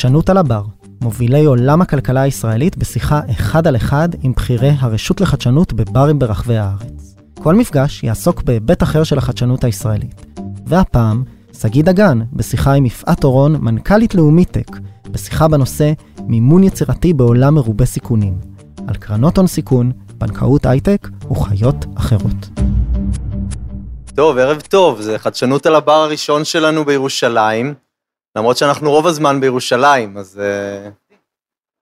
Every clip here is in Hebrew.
חדשנות על הבר, מובילי עולם הכלכלה הישראלית בשיחה אחד על אחד עם בכירי הרשות לחדשנות בברים ברחבי הארץ. כל מפגש יעסוק בהיבט אחר של החדשנות הישראלית. והפעם, שגיא דגן, בשיחה עם יפעת אורון, מנכ"לית לאומיטק, בשיחה בנושא מימון יצירתי בעולם מרובה סיכונים, על קרנות הון סיכון, בנקאות הייטק וחיות אחרות. טוב, ערב טוב, זה חדשנות על הבר הראשון שלנו בירושלים. למרות שאנחנו רוב הזמן בירושלים, אז uh,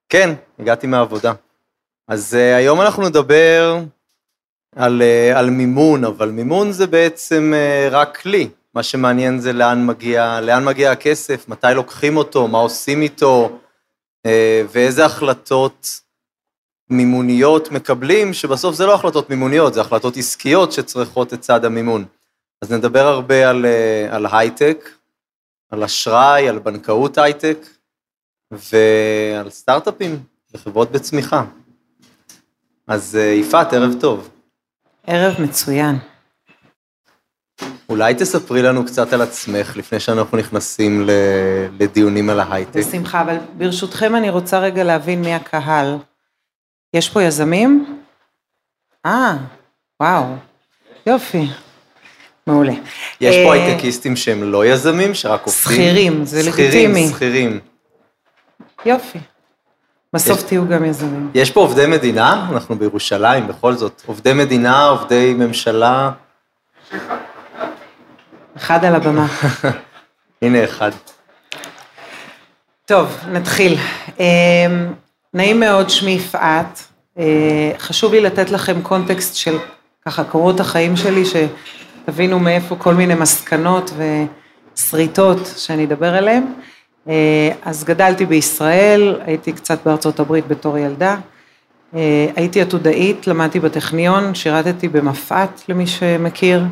כן, הגעתי מהעבודה. אז uh, היום אנחנו נדבר על, uh, על מימון, אבל מימון זה בעצם רק כלי. מה שמעניין זה לאן מגיע, לאן מגיע הכסף, מתי לוקחים אותו, מה עושים איתו, ואיזה החלטות מימוניות מקבלים, שבסוף זה לא החלטות מימוניות, זה החלטות עסקיות שצריכות את צד המימון. אז נדבר הרבה על, על הייטק, על אשראי, על בנקאות הייטק ועל סטארט-אפים וחברות בצמיחה. אז אה, יפעת, ערב טוב. ערב מצוין. אולי תספרי לנו קצת על עצמך לפני שאנחנו נכנסים לדיונים על ההייטק. בשמחה, אבל ברשותכם אני רוצה רגע להבין מי הקהל. יש פה יזמים? אה, וואו, יופי. מעולה. יש פה אה, הייטקיסטים שהם לא יזמים, שרק עובדים? שכירים, זה לגיטימי. שכירים, שכירים. יופי. בסוף תהיו גם יזמים. יש פה עובדי מדינה? אנחנו בירושלים, בכל זאת. עובדי מדינה, עובדי ממשלה. אחד על הבמה. הנה אחד. טוב, נתחיל. אה, נעים מאוד, שמי יפעת. אה, חשוב לי לתת לכם קונטקסט של ככה קורות החיים שלי, תבינו מאיפה כל מיני מסקנות ושריטות שאני אדבר עליהן. אה, אז גדלתי בישראל, הייתי קצת בארצות הברית בתור ילדה. אה, הייתי עתודאית, למדתי בטכניון, שירתתי במפא"ת למי שמכיר.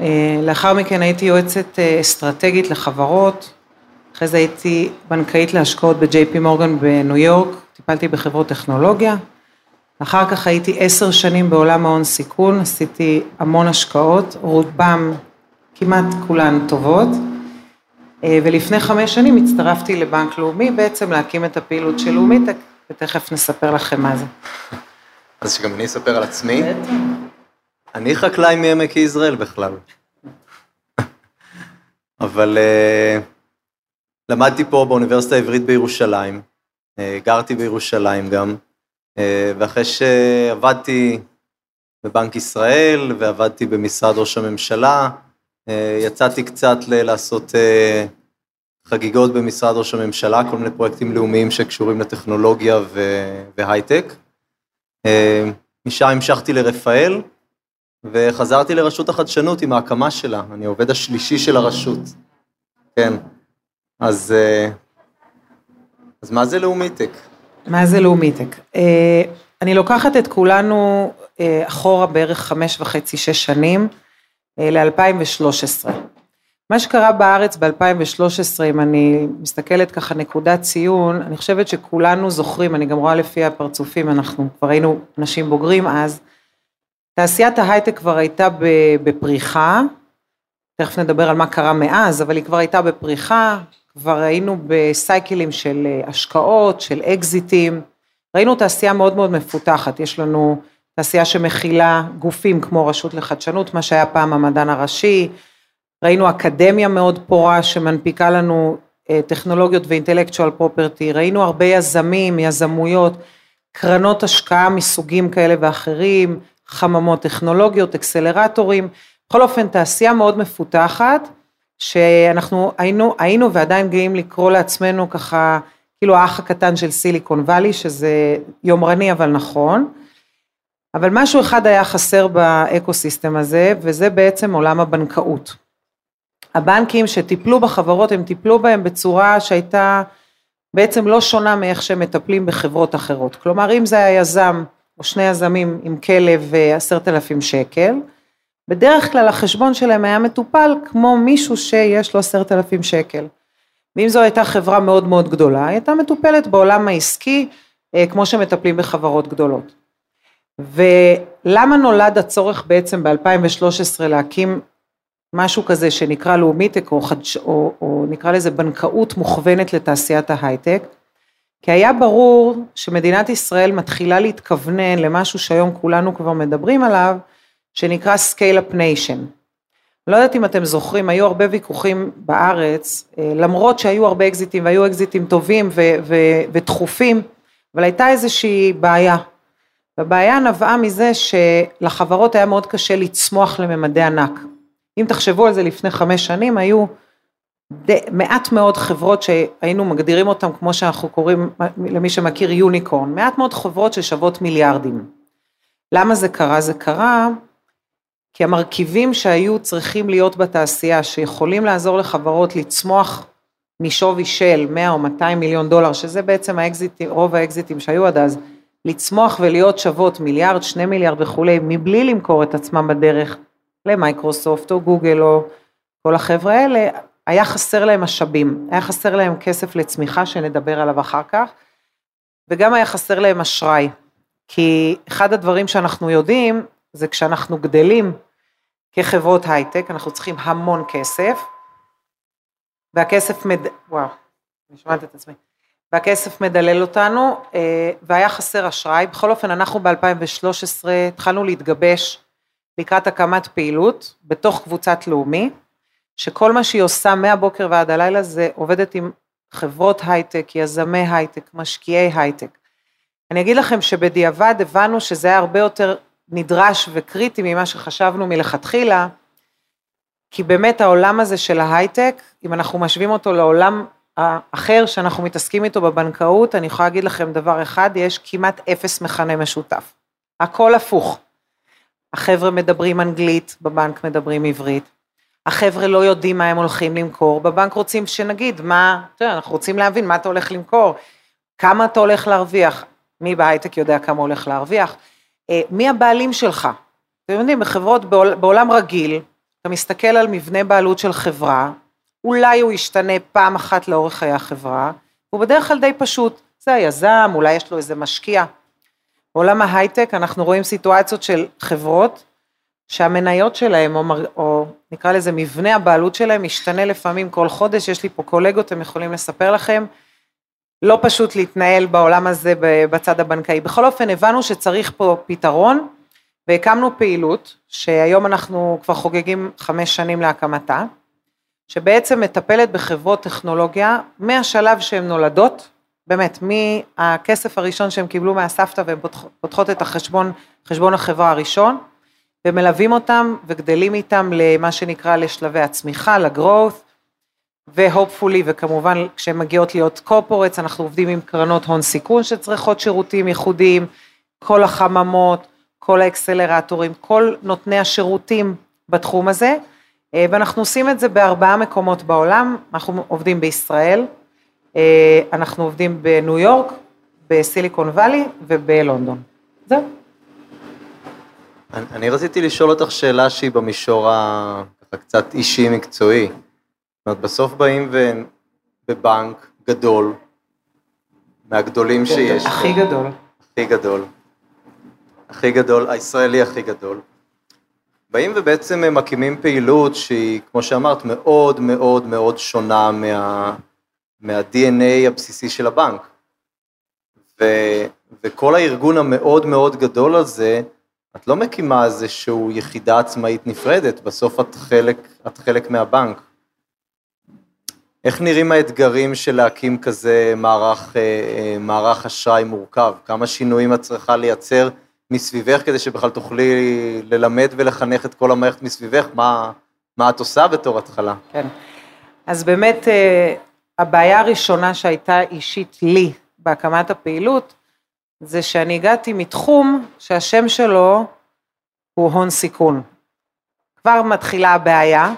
אה, לאחר מכן הייתי יועצת אסטרטגית לחברות, אחרי זה הייתי בנקאית להשקעות ב-JP מורגן בניו יורק, טיפלתי בחברות טכנולוגיה. אחר כך הייתי עשר שנים בעולם ההון סיכון, עשיתי המון השקעות, רובם, כמעט כולן טובות, אה, ולפני חמש שנים הצטרפתי לבנק לאומי בעצם להקים את הפעילות של לאומיטק, ותכף נספר לכם מה זה. אז שגם אני אספר על עצמי. אני חקלאי מעמק יזרעאל בכלל. אבל uh, למדתי פה באוניברסיטה העברית בירושלים, uh, גרתי בירושלים גם, ואחרי שעבדתי בבנק ישראל ועבדתי במשרד ראש הממשלה, אה, יצאתי קצת לעשות אה, חגיגות במשרד ראש הממשלה, כל מיני פרויקטים לאומיים שקשורים לטכנולוגיה והייטק. משם המשכתי לרפאל וחזרתי לרשות החדשנות עם ההקמה שלה, אני העובד השלישי של הרשות. כן, אז, אז מה זה לאומיטק? מה זה לאומיטק? אה, אני לוקחת את כולנו אה, אחורה בערך חמש וחצי, שש שנים, אה, ל-2013. מה שקרה בארץ ב-2013, אם אני מסתכלת ככה נקודת ציון, אני חושבת שכולנו זוכרים, אני גם רואה לפי הפרצופים, אנחנו כבר היינו אנשים בוגרים אז, תעשיית ההייטק כבר הייתה בפריחה, תכף נדבר על מה קרה מאז, אבל היא כבר הייתה בפריחה, כבר היינו בסייקלים של אה, השקעות, של אקזיטים, ראינו תעשייה מאוד מאוד מפותחת, יש לנו תעשייה שמכילה גופים כמו רשות לחדשנות, מה שהיה פעם המדען הראשי, ראינו אקדמיה מאוד פורה שמנפיקה לנו אה, טכנולוגיות ואינטלקטואל פרופרטי, ראינו הרבה יזמים, יזמויות, קרנות השקעה מסוגים כאלה ואחרים, חממות טכנולוגיות, אקסלרטורים, בכל אופן תעשייה מאוד מפותחת, שאנחנו היינו, היינו ועדיין גאים לקרוא לעצמנו ככה, כאילו האח הקטן של סיליקון וואלי, שזה יומרני אבל נכון. אבל משהו אחד היה חסר באקו סיסטם הזה, וזה בעצם עולם הבנקאות. הבנקים שטיפלו בחברות, הם טיפלו בהם בצורה שהייתה בעצם לא שונה מאיך שהם מטפלים בחברות אחרות. כלומר, אם זה היה יזם או שני יזמים עם כלב עשרת אלפים שקל, בדרך כלל החשבון שלהם היה מטופל כמו מישהו שיש לו עשרת אלפים שקל. ואם זו הייתה חברה מאוד מאוד גדולה, היא הייתה מטופלת בעולם העסקי אה, כמו שמטפלים בחברות גדולות. ולמה נולד הצורך בעצם ב-2013 להקים משהו כזה שנקרא לאומיטק או, חדש, או, או נקרא לזה בנקאות מוכוונת לתעשיית ההייטק? כי היה ברור שמדינת ישראל מתחילה להתכוונן למשהו שהיום כולנו כבר מדברים עליו, שנקרא Scale Up Nation. לא יודעת אם אתם זוכרים, היו הרבה ויכוחים בארץ, אה, למרות שהיו הרבה אקזיטים והיו אקזיטים טובים ו- ו- ודחופים, אבל הייתה איזושהי בעיה. והבעיה נבעה מזה שלחברות היה מאוד קשה לצמוח לממדי ענק. אם תחשבו על זה לפני חמש שנים, היו די, מעט מאוד חברות שהיינו מגדירים אותן כמו שאנחנו קוראים, למי שמכיר יוניקורן, מעט מאוד חברות ששוות מיליארדים. למה זה קרה? זה קרה כי המרכיבים שהיו צריכים להיות בתעשייה, שיכולים לעזור לחברות לצמוח משווי של 100 או 200 מיליון דולר, שזה בעצם האקזיטים, רוב האקזיטים שהיו עד אז, לצמוח ולהיות שוות מיליארד, שני מיליארד וכולי, מבלי למכור את עצמם בדרך למייקרוסופט או גוגל או כל החבר'ה האלה, היה חסר להם משאבים, היה חסר להם כסף לצמיחה שנדבר עליו אחר כך, וגם היה חסר להם אשראי, כי אחד הדברים שאנחנו יודעים זה כשאנחנו גדלים כחברות הייטק, אנחנו צריכים המון כסף, והכסף מד... וואו, אני שומעת את עצמי. והכסף מדלל אותנו, אה, והיה חסר אשראי. בכל אופן, אנחנו ב-2013 התחלנו להתגבש לקראת הקמת פעילות בתוך קבוצת לאומי, שכל מה שהיא עושה מהבוקר ועד הלילה זה עובדת עם חברות הייטק, יזמי הייטק, משקיעי הייטק. אני אגיד לכם שבדיעבד הבנו שזה היה הרבה יותר נדרש וקריטי ממה שחשבנו מלכתחילה, כי באמת העולם הזה של ההייטק, אם אנחנו משווים אותו לעולם האחר שאנחנו מתעסקים איתו בבנקאות, אני יכולה להגיד לכם דבר אחד, יש כמעט אפס מכנה משותף. הכל הפוך. החבר'ה מדברים אנגלית, בבנק מדברים עברית. החבר'ה לא יודעים מה הם הולכים למכור, בבנק רוצים שנגיד, מה, יודע, אנחנו רוצים להבין מה אתה הולך למכור, כמה אתה הולך להרוויח, מי בהייטק יודע כמה הולך להרוויח, מי הבעלים שלך. אתם יודעים, בחברות, בעולם רגיל, אתה מסתכל על מבנה בעלות של חברה, אולי הוא ישתנה פעם אחת לאורך חיי החברה, הוא בדרך כלל די פשוט, זה היזם, אולי יש לו איזה משקיע. בעולם ההייטק אנחנו רואים סיטואציות של חברות שהמניות שלהם, או, או נקרא לזה מבנה הבעלות שלהם, משתנה לפעמים כל חודש, יש לי פה קולגות, הם יכולים לספר לכם, לא פשוט להתנהל בעולם הזה בצד הבנקאי. בכל אופן, הבנו שצריך פה פתרון, והקמנו פעילות, שהיום אנחנו כבר חוגגים חמש שנים להקמתה, שבעצם מטפלת בחברות טכנולוגיה מהשלב שהן נולדות, באמת, מהכסף הראשון שהם קיבלו מהסבתא והן פותחות את החשבון, חשבון החברה הראשון, ומלווים אותם וגדלים איתם למה שנקרא לשלבי הצמיחה, לגרואות, והופפולי, וכמובן כשהן מגיעות להיות קורפורטס, אנחנו עובדים עם קרנות הון סיכון שצריכות שירותים ייחודיים, כל החממות, כל האקסלרטורים, כל נותני השירותים בתחום הזה, אה, ואנחנו עושים את זה בארבעה מקומות בעולם, אנחנו עובדים בישראל, אה, אנחנו עובדים בניו יורק, בסיליקון וואלי ובלונדון. זהו. אני, רציתי לשאול אותך שאלה שהיא במישור הקצת אישי מקצועי. זאת אומרת, בסוף באים בבנק גדול, מהגדולים שיש. הכי גדול. הכי גדול. הכי גדול, הישראלי הכי גדול. באים ובעצם מקימים פעילות שהיא, כמו שאמרת, מאוד מאוד מאוד שונה מה, מה-DNA הבסיסי של הבנק. ו, וכל הארגון המאוד מאוד גדול הזה, את לא מקימה איזושהי יחידה עצמאית נפרדת, בסוף את חלק, את חלק מהבנק. איך נראים האתגרים של להקים כזה מערך, אה, אה, מערך אשראי מורכב? כמה שינויים את צריכה לייצר מסביבך כדי שבכלל תוכלי ללמד ולחנך את כל המערכת מסביבך? מה, מה את עושה בתור התחלה? כן. אז באמת אה, הבעיה הראשונה שהייתה אישית לי בהקמת הפעילות, זה שאני הגעתי מתחום שהשם שלו הוא הון סיכון. כבר מתחילה הבעיה,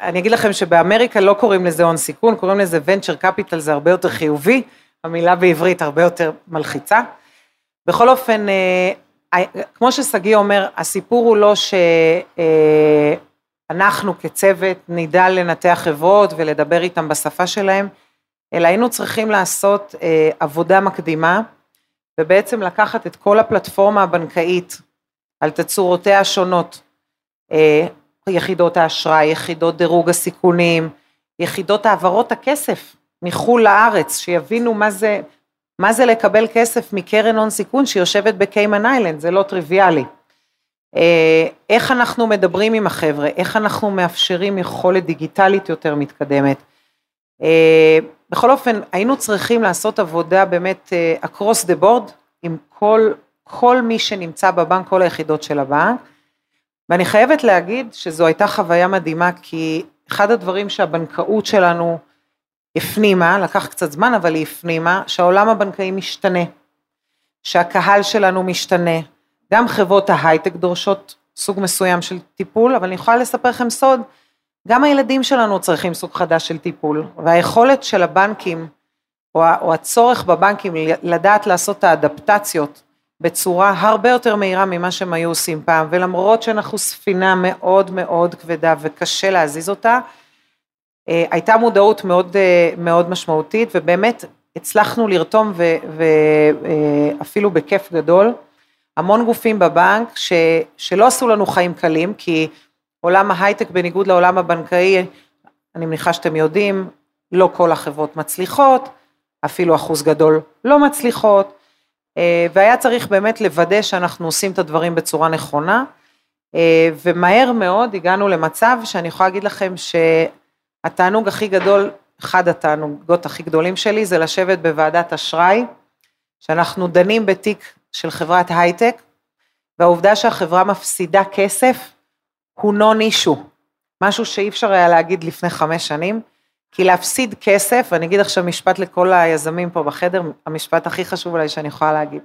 אני אגיד לכם שבאמריקה לא קוראים לזה הון סיכון, קוראים לזה venture capital, זה הרבה יותר חיובי, המילה בעברית הרבה יותר מלחיצה. בכל אופן, אה, כמו ששגיא אומר, הסיפור הוא לא שאנחנו כצוות נדע לנתח חברות ולדבר איתם בשפה שלהם, אלא היינו צריכים לעשות עבודה מקדימה, ובעצם לקחת את כל הפלטפורמה הבנקאית על תצורותיה השונות, אה, יחידות האשראי, יחידות דירוג הסיכונים, יחידות העברות הכסף מחו"ל לארץ, שיבינו מה זה, מה זה לקבל כסף מקרן הון סיכון שיושבת בקיימן איילנד, זה לא טריוויאלי. אה, איך אנחנו מדברים עם החבר'ה, איך אנחנו מאפשרים יכולת דיגיטלית יותר מתקדמת. אה, בכל אופן, היינו צריכים לעשות עבודה באמת across the board עם כל כל מי שנמצא בבנק, כל היחידות של הבנק, ואני חייבת להגיד שזו הייתה חוויה מדהימה, כי אחד הדברים שהבנקאות שלנו הפנימה, לקח קצת זמן, אבל היא הפנימה, שהעולם הבנקאי משתנה, שהקהל שלנו משתנה, גם חברות ההייטק דורשות סוג מסוים של טיפול, אבל אני יכולה לספר לכם סוד, גם הילדים שלנו צריכים סוג חדש של טיפול, והיכולת של הבנקים, או הצורך בבנקים לדעת לעשות את האדפטציות בצורה הרבה יותר מהירה ממה שהם היו עושים פעם, ולמרות שאנחנו ספינה מאוד מאוד כבדה וקשה להזיז אותה, אה, הייתה מודעות מאוד, אה, מאוד משמעותית, ובאמת הצלחנו לרתום ואפילו אה, בכיף גדול, המון גופים בבנק ש, שלא עשו לנו חיים קלים, כי עולם ההייטק בניגוד לעולם הבנקאי, אני מניחה שאתם יודעים, לא כל החברות מצליחות, אפילו אחוז גדול לא מצליחות, והיה צריך באמת לוודא שאנחנו עושים את הדברים בצורה נכונה, אה, ומהר מאוד הגענו למצב שאני יכולה להגיד לכם שהתענוג הכי גדול, אחד התענוגות הכי גדולים שלי זה לשבת בוועדת אשראי, שאנחנו דנים בתיק של חברת הייטק, והעובדה שהחברה מפסידה כסף הוא נון אישו, משהו שאי אפשר היה להגיד לפני חמש שנים, כי להפסיד כסף, ואני אגיד עכשיו משפט לכל היזמים פה בחדר, המשפט הכי חשוב אולי שאני יכולה להגיד.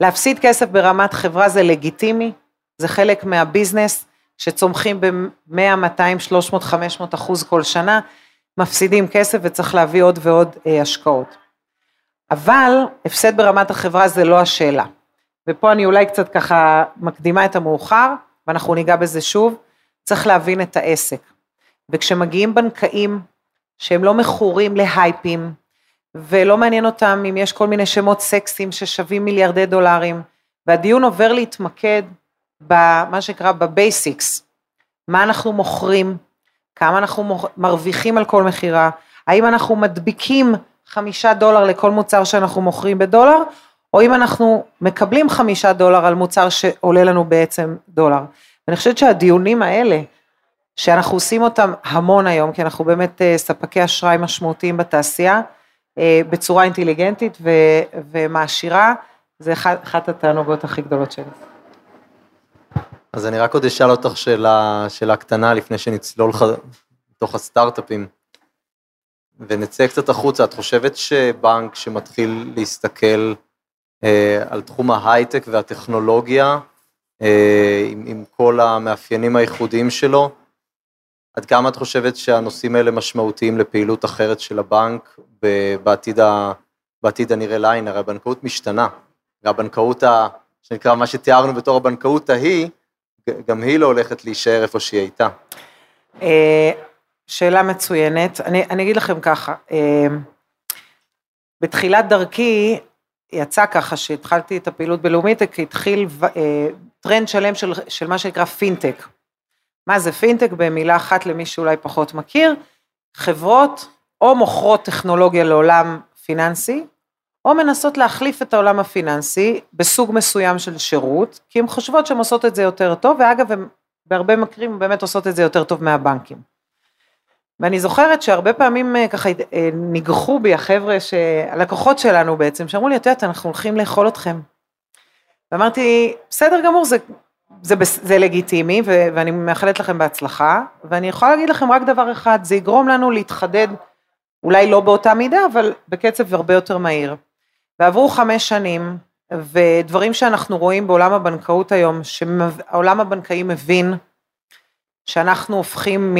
להפסיד כסף ברמת חברה זה לגיטימי, זה חלק מהביזנס, שצומחים ב-100, 200, 300, 500 אחוז כל שנה, מפסידים כסף וצריך להביא עוד ועוד אה, השקעות. אבל הפסד ברמת החברה זה לא השאלה. ופה אני אולי קצת ככה מקדימה את המאוחר, ואנחנו ניגע בזה שוב, צריך להבין את העסק. וכשמגיעים בנקאים שהם לא מכורים להייפים, ולא מעניין אותם אם יש כל מיני שמות סקסיים ששווים מיליארדי דולרים, והדיון עובר להתמקד במה שנקרא בבייסיקס, מה אנחנו מוכרים, כמה אנחנו מרוויחים על כל מכירה, האם אנחנו מדביקים חמישה דולר לכל מוצר שאנחנו מוכרים בדולר, או אם אנחנו מקבלים חמישה דולר על מוצר שעולה לנו בעצם דולר. אני חושבת שהדיונים האלה, שאנחנו עושים אותם המון היום, כי אנחנו באמת אה, ספקי אשראי משמעותיים בתעשייה, אה, בצורה אינטליגנטית ו- ומעשירה, זה אחת, אחת התענוגות הכי גדולות שלי. אז אני רק עוד אשאל אותך שאלה, שאלה קטנה לפני שנצלול לתוך הסטארט-אפים ונצא קצת החוצה. את חושבת שבנק שמתחיל להסתכל אה, על תחום ההייטק והטכנולוגיה, אה, עם, עם כל המאפיינים הייחודיים שלו, עד כמה את חושבת שהנושאים האלה משמעותיים לפעילות אחרת של הבנק בעתיד, ה, בעתיד הנראה לעין? הרי הבנקאות משתנה. הבנקאות, ה, שנקרא מה שתיארנו בתור הבנקאות ההיא, גם היא לא הולכת להישאר איפה שהיא הייתה. אה, שאלה מצוינת. אני, אני אגיד לכם ככה, אה, בתחילת דרכי יצא ככה שהתחלתי את הפעילות בלאומית, התחיל אה, טרנד שלם של, של מה שנקרא פינטק. מה זה פינטק במילה אחת למי שאולי פחות מכיר, חברות או מוכרות טכנולוגיה לעולם פיננסי, או מנסות להחליף את העולם הפיננסי בסוג מסוים של שירות, כי הן חושבות שהן עושות את זה יותר טוב, ואגב, הן בהרבה מקרים באמת עושות את זה יותר טוב מהבנקים. ואני זוכרת שהרבה פעמים אה, ככה אה, ניגחו בי החבר'ה, הלקוחות שלנו בעצם, שאמרו לי, את יודעת, אנחנו הולכים לאכול אתכם. ואמרתי, בסדר גמור, זה זה, זה לגיטימי ו, ואני מאחלת לכם בהצלחה, ואני יכולה להגיד לכם רק דבר אחד, זה יגרום לנו להתחדד, אולי לא באותה מידה, אבל בקצב הרבה יותר מהיר. ועברו חמש שנים, ודברים שאנחנו רואים בעולם הבנקאות היום, שהעולם הבנקאי מבין שאנחנו הופכים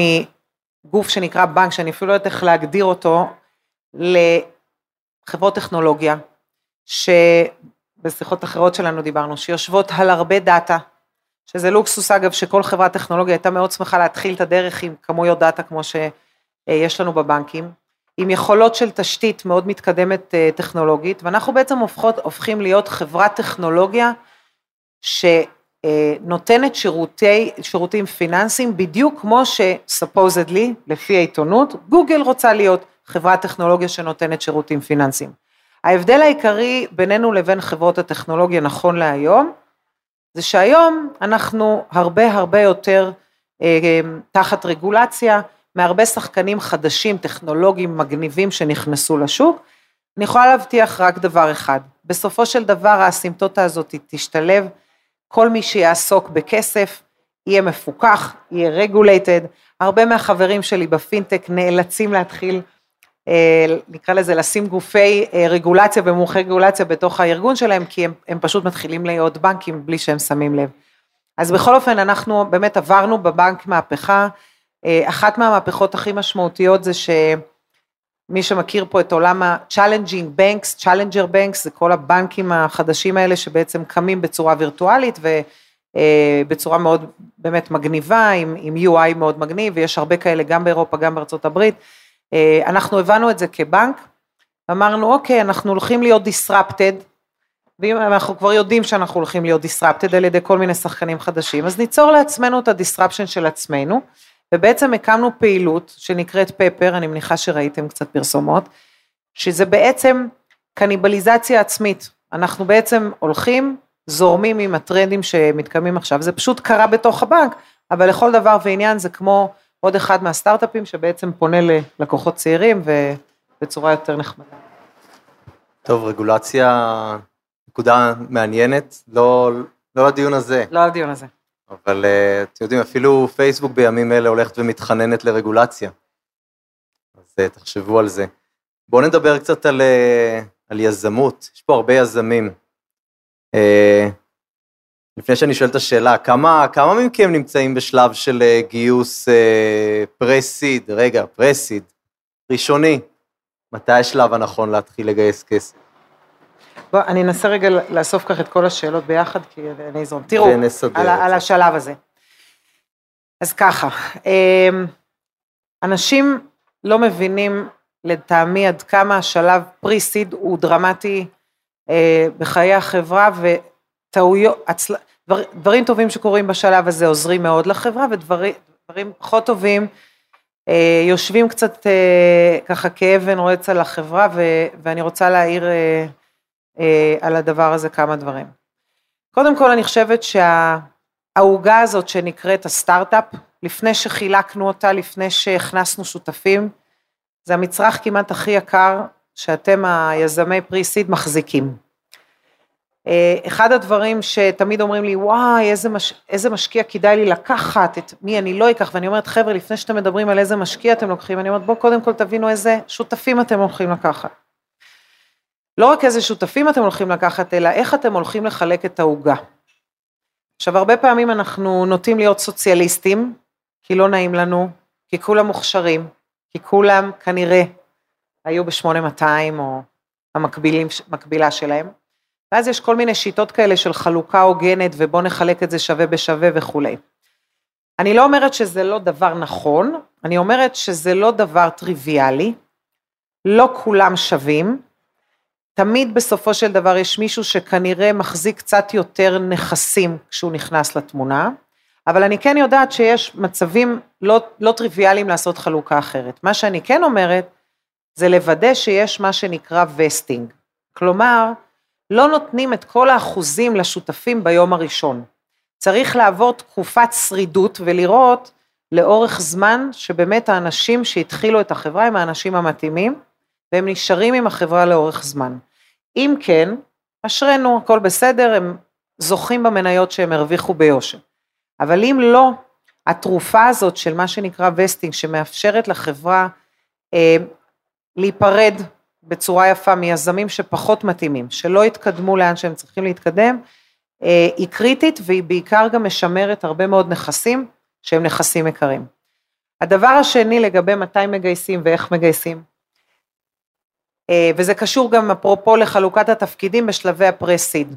מגוף שנקרא בנק, שאני אפילו לא יודעת איך להגדיר אותו, לחברות טכנולוגיה, שבשיחות אחרות שלנו דיברנו, שיושבות על הרבה data, שזה לוקסוס אגב, שכל חברת טכנולוגיה הייתה מאוד שמחה להתחיל את הדרך עם כמויות data כמו שיש לנו בבנקים, עם יכולות של תשתית מאוד מתקדמת אה, טכנולוגית, ואנחנו בעצם הופכות, הופכים להיות חברת טכנולוגיה שנותנת שירותי, שירותים פיננסיים בדיוק כמו ש supposedly, לפי העיתונות, גוגל רוצה להיות חברת טכנולוגיה שנותנת שירותים פיננסיים. ההבדל העיקרי בינינו לבין חברות הטכנולוגיה נכון להיום, זה שהיום אנחנו הרבה הרבה יותר אה, תחת רגולציה, מהרבה שחקנים חדשים, טכנולוגיים, מגניבים שנכנסו לשוק. אני יכולה להבטיח רק דבר אחד, בסופו של דבר האסימפטוטה הזאת תשתלב, כל מי שיעסוק בכסף יהיה מפוקח, יהיה רגולייטד, הרבה מהחברים שלי בפינטק נאלצים להתחיל, נקרא לזה לשים גופי אה, רגולציה ומומחי רגולציה בתוך הארגון שלהם, כי הם, הם פשוט מתחילים להיות בנקים בלי שהם שמים לב. אז בכל אופן אנחנו באמת עברנו בבנק מהפכה, אה, אחת מהמהפכות הכי משמעותיות זה שמי שמכיר פה את עולם ה-challenging banks, challenger banks, זה כל הבנקים החדשים האלה שבעצם קמים בצורה וירטואלית ובצורה אה, מאוד באמת מגניבה, עם, עם UI מאוד מגניב, ויש הרבה כאלה גם באירופה, גם בארצות הברית. אה, אנחנו הבנו את זה כבנק, אמרנו אוקיי, אנחנו הולכים להיות disrupted, ואם אנחנו כבר יודעים שאנחנו הולכים להיות disrupted על ידי כל מיני שחקנים חדשים, אז ניצור לעצמנו את ה-disruption של עצמנו. ובעצם הקמנו פעילות שנקראת פפר, אני מניחה שראיתם קצת פרסומות, שזה בעצם קניבליזציה עצמית. אנחנו בעצם הולכים, זורמים עם הטרנדים שמתקיימים עכשיו, זה פשוט קרה בתוך הבנק, אבל לכל דבר ועניין זה כמו עוד אחד מהסטארט-אפים שבעצם פונה ללקוחות צעירים ובצורה יותר נחמדה. טוב, רגולציה, נקודה מעניינת, לא, לא לדיון הזה. לא לדיון הזה. אבל אה, אתם יודעים, אפילו פייסבוק בימים אלה הולכת ומתחננת לרגולציה. אז אה, תחשבו על זה. בואו נדבר קצת על, אה, על יזמות, יש פה הרבה יזמים. לפני שאני שואל את השאלה, כמה, כמה מכם נמצאים בשלב של גיוס פרסיד, רגע, פרסיד, ראשוני? מתי השלב הנכון להתחיל לגייס כסף? בוא, אני אנסה רגע לאסוף ככה את כל השאלות ביחד, כי אני אזרום. תראו, על, על השלב הזה. אז ככה, אמ, אנשים לא מבינים לטעמי עד כמה השלב פרי-סיד הוא דרמטי אה, בחיי החברה, וטעויות, הצל... דבר, דברים טובים שקורים בשלב הזה עוזרים מאוד לחברה, ודברים פחות טובים אה, יושבים קצת אה, ככה כאבן רועץ על החברה, ו, ואני רוצה להעיר אה, על הדבר הזה כמה דברים. קודם כל אני חושבת שהעוגה הזאת שנקראת הסטארט-אפ, לפני שחילקנו אותה, לפני שהכנסנו שותפים, זה המצרך כמעט הכי יקר שאתם היזמי פרי-סיד מחזיקים. אה, אחד הדברים שתמיד אומרים לי, וואי, איזה, מש, איזה משקיע כדאי לי לקחת, את מי אני לא אקח, ואני אומרת, חבר'ה, לפני שאתם מדברים על איזה משקיע אתם לוקחים, אני אומרת, בואו קודם כל תבינו איזה שותפים אתם הולכים לקחת. לא רק איזה שותפים אתם הולכים לקחת, אלא איך אתם הולכים לחלק את העוגה. עכשיו, הרבה פעמים אנחנו נוטים להיות סוציאליסטים, כי לא נעים לנו, כי כולם מוכשרים, כי כולם כנראה היו ב-8200 או המקבילה שלהם, ואז יש כל מיני שיטות כאלה של חלוקה הוגנת ובוא נחלק את זה שווה בשווה וכולי. אני לא אומרת שזה לא דבר נכון, אני אומרת שזה לא דבר טריוויאלי, לא כולם שווים, תמיד בסופו של דבר יש מישהו שכנראה מחזיק קצת יותר נכסים כשהוא נכנס לתמונה, אבל אני כן יודעת שיש מצבים לא, לא טריוויאליים לעשות חלוקה אחרת. מה שאני כן אומרת, זה לוודא שיש מה שנקרא וסטינג. כלומר, לא נותנים את כל האחוזים לשותפים ביום הראשון. צריך לעבור תקופת שרידות ולראות לאורך זמן שבאמת האנשים שהתחילו את החברה הם האנשים המתאימים, והם נשארים עם החברה לאורך זמן. אם כן, אשרינו, הכל בסדר, הם זוכים במניות שהם הרוויחו ביושר. אבל אם לא, התרופה הזאת של מה שנקרא וסטינג, שמאפשרת לחברה אה, להיפרד בצורה יפה מיזמים שפחות מתאימים, שלא יתקדמו לאן שהם צריכים להתקדם, אה, היא קריטית והיא בעיקר גם משמרת הרבה מאוד נכסים שהם נכסים יקרים. הדבר השני לגבי מתי מגייסים ואיך מגייסים, אה, וזה קשור גם אפרופו לחלוקת התפקידים בשלבי הפרסיד.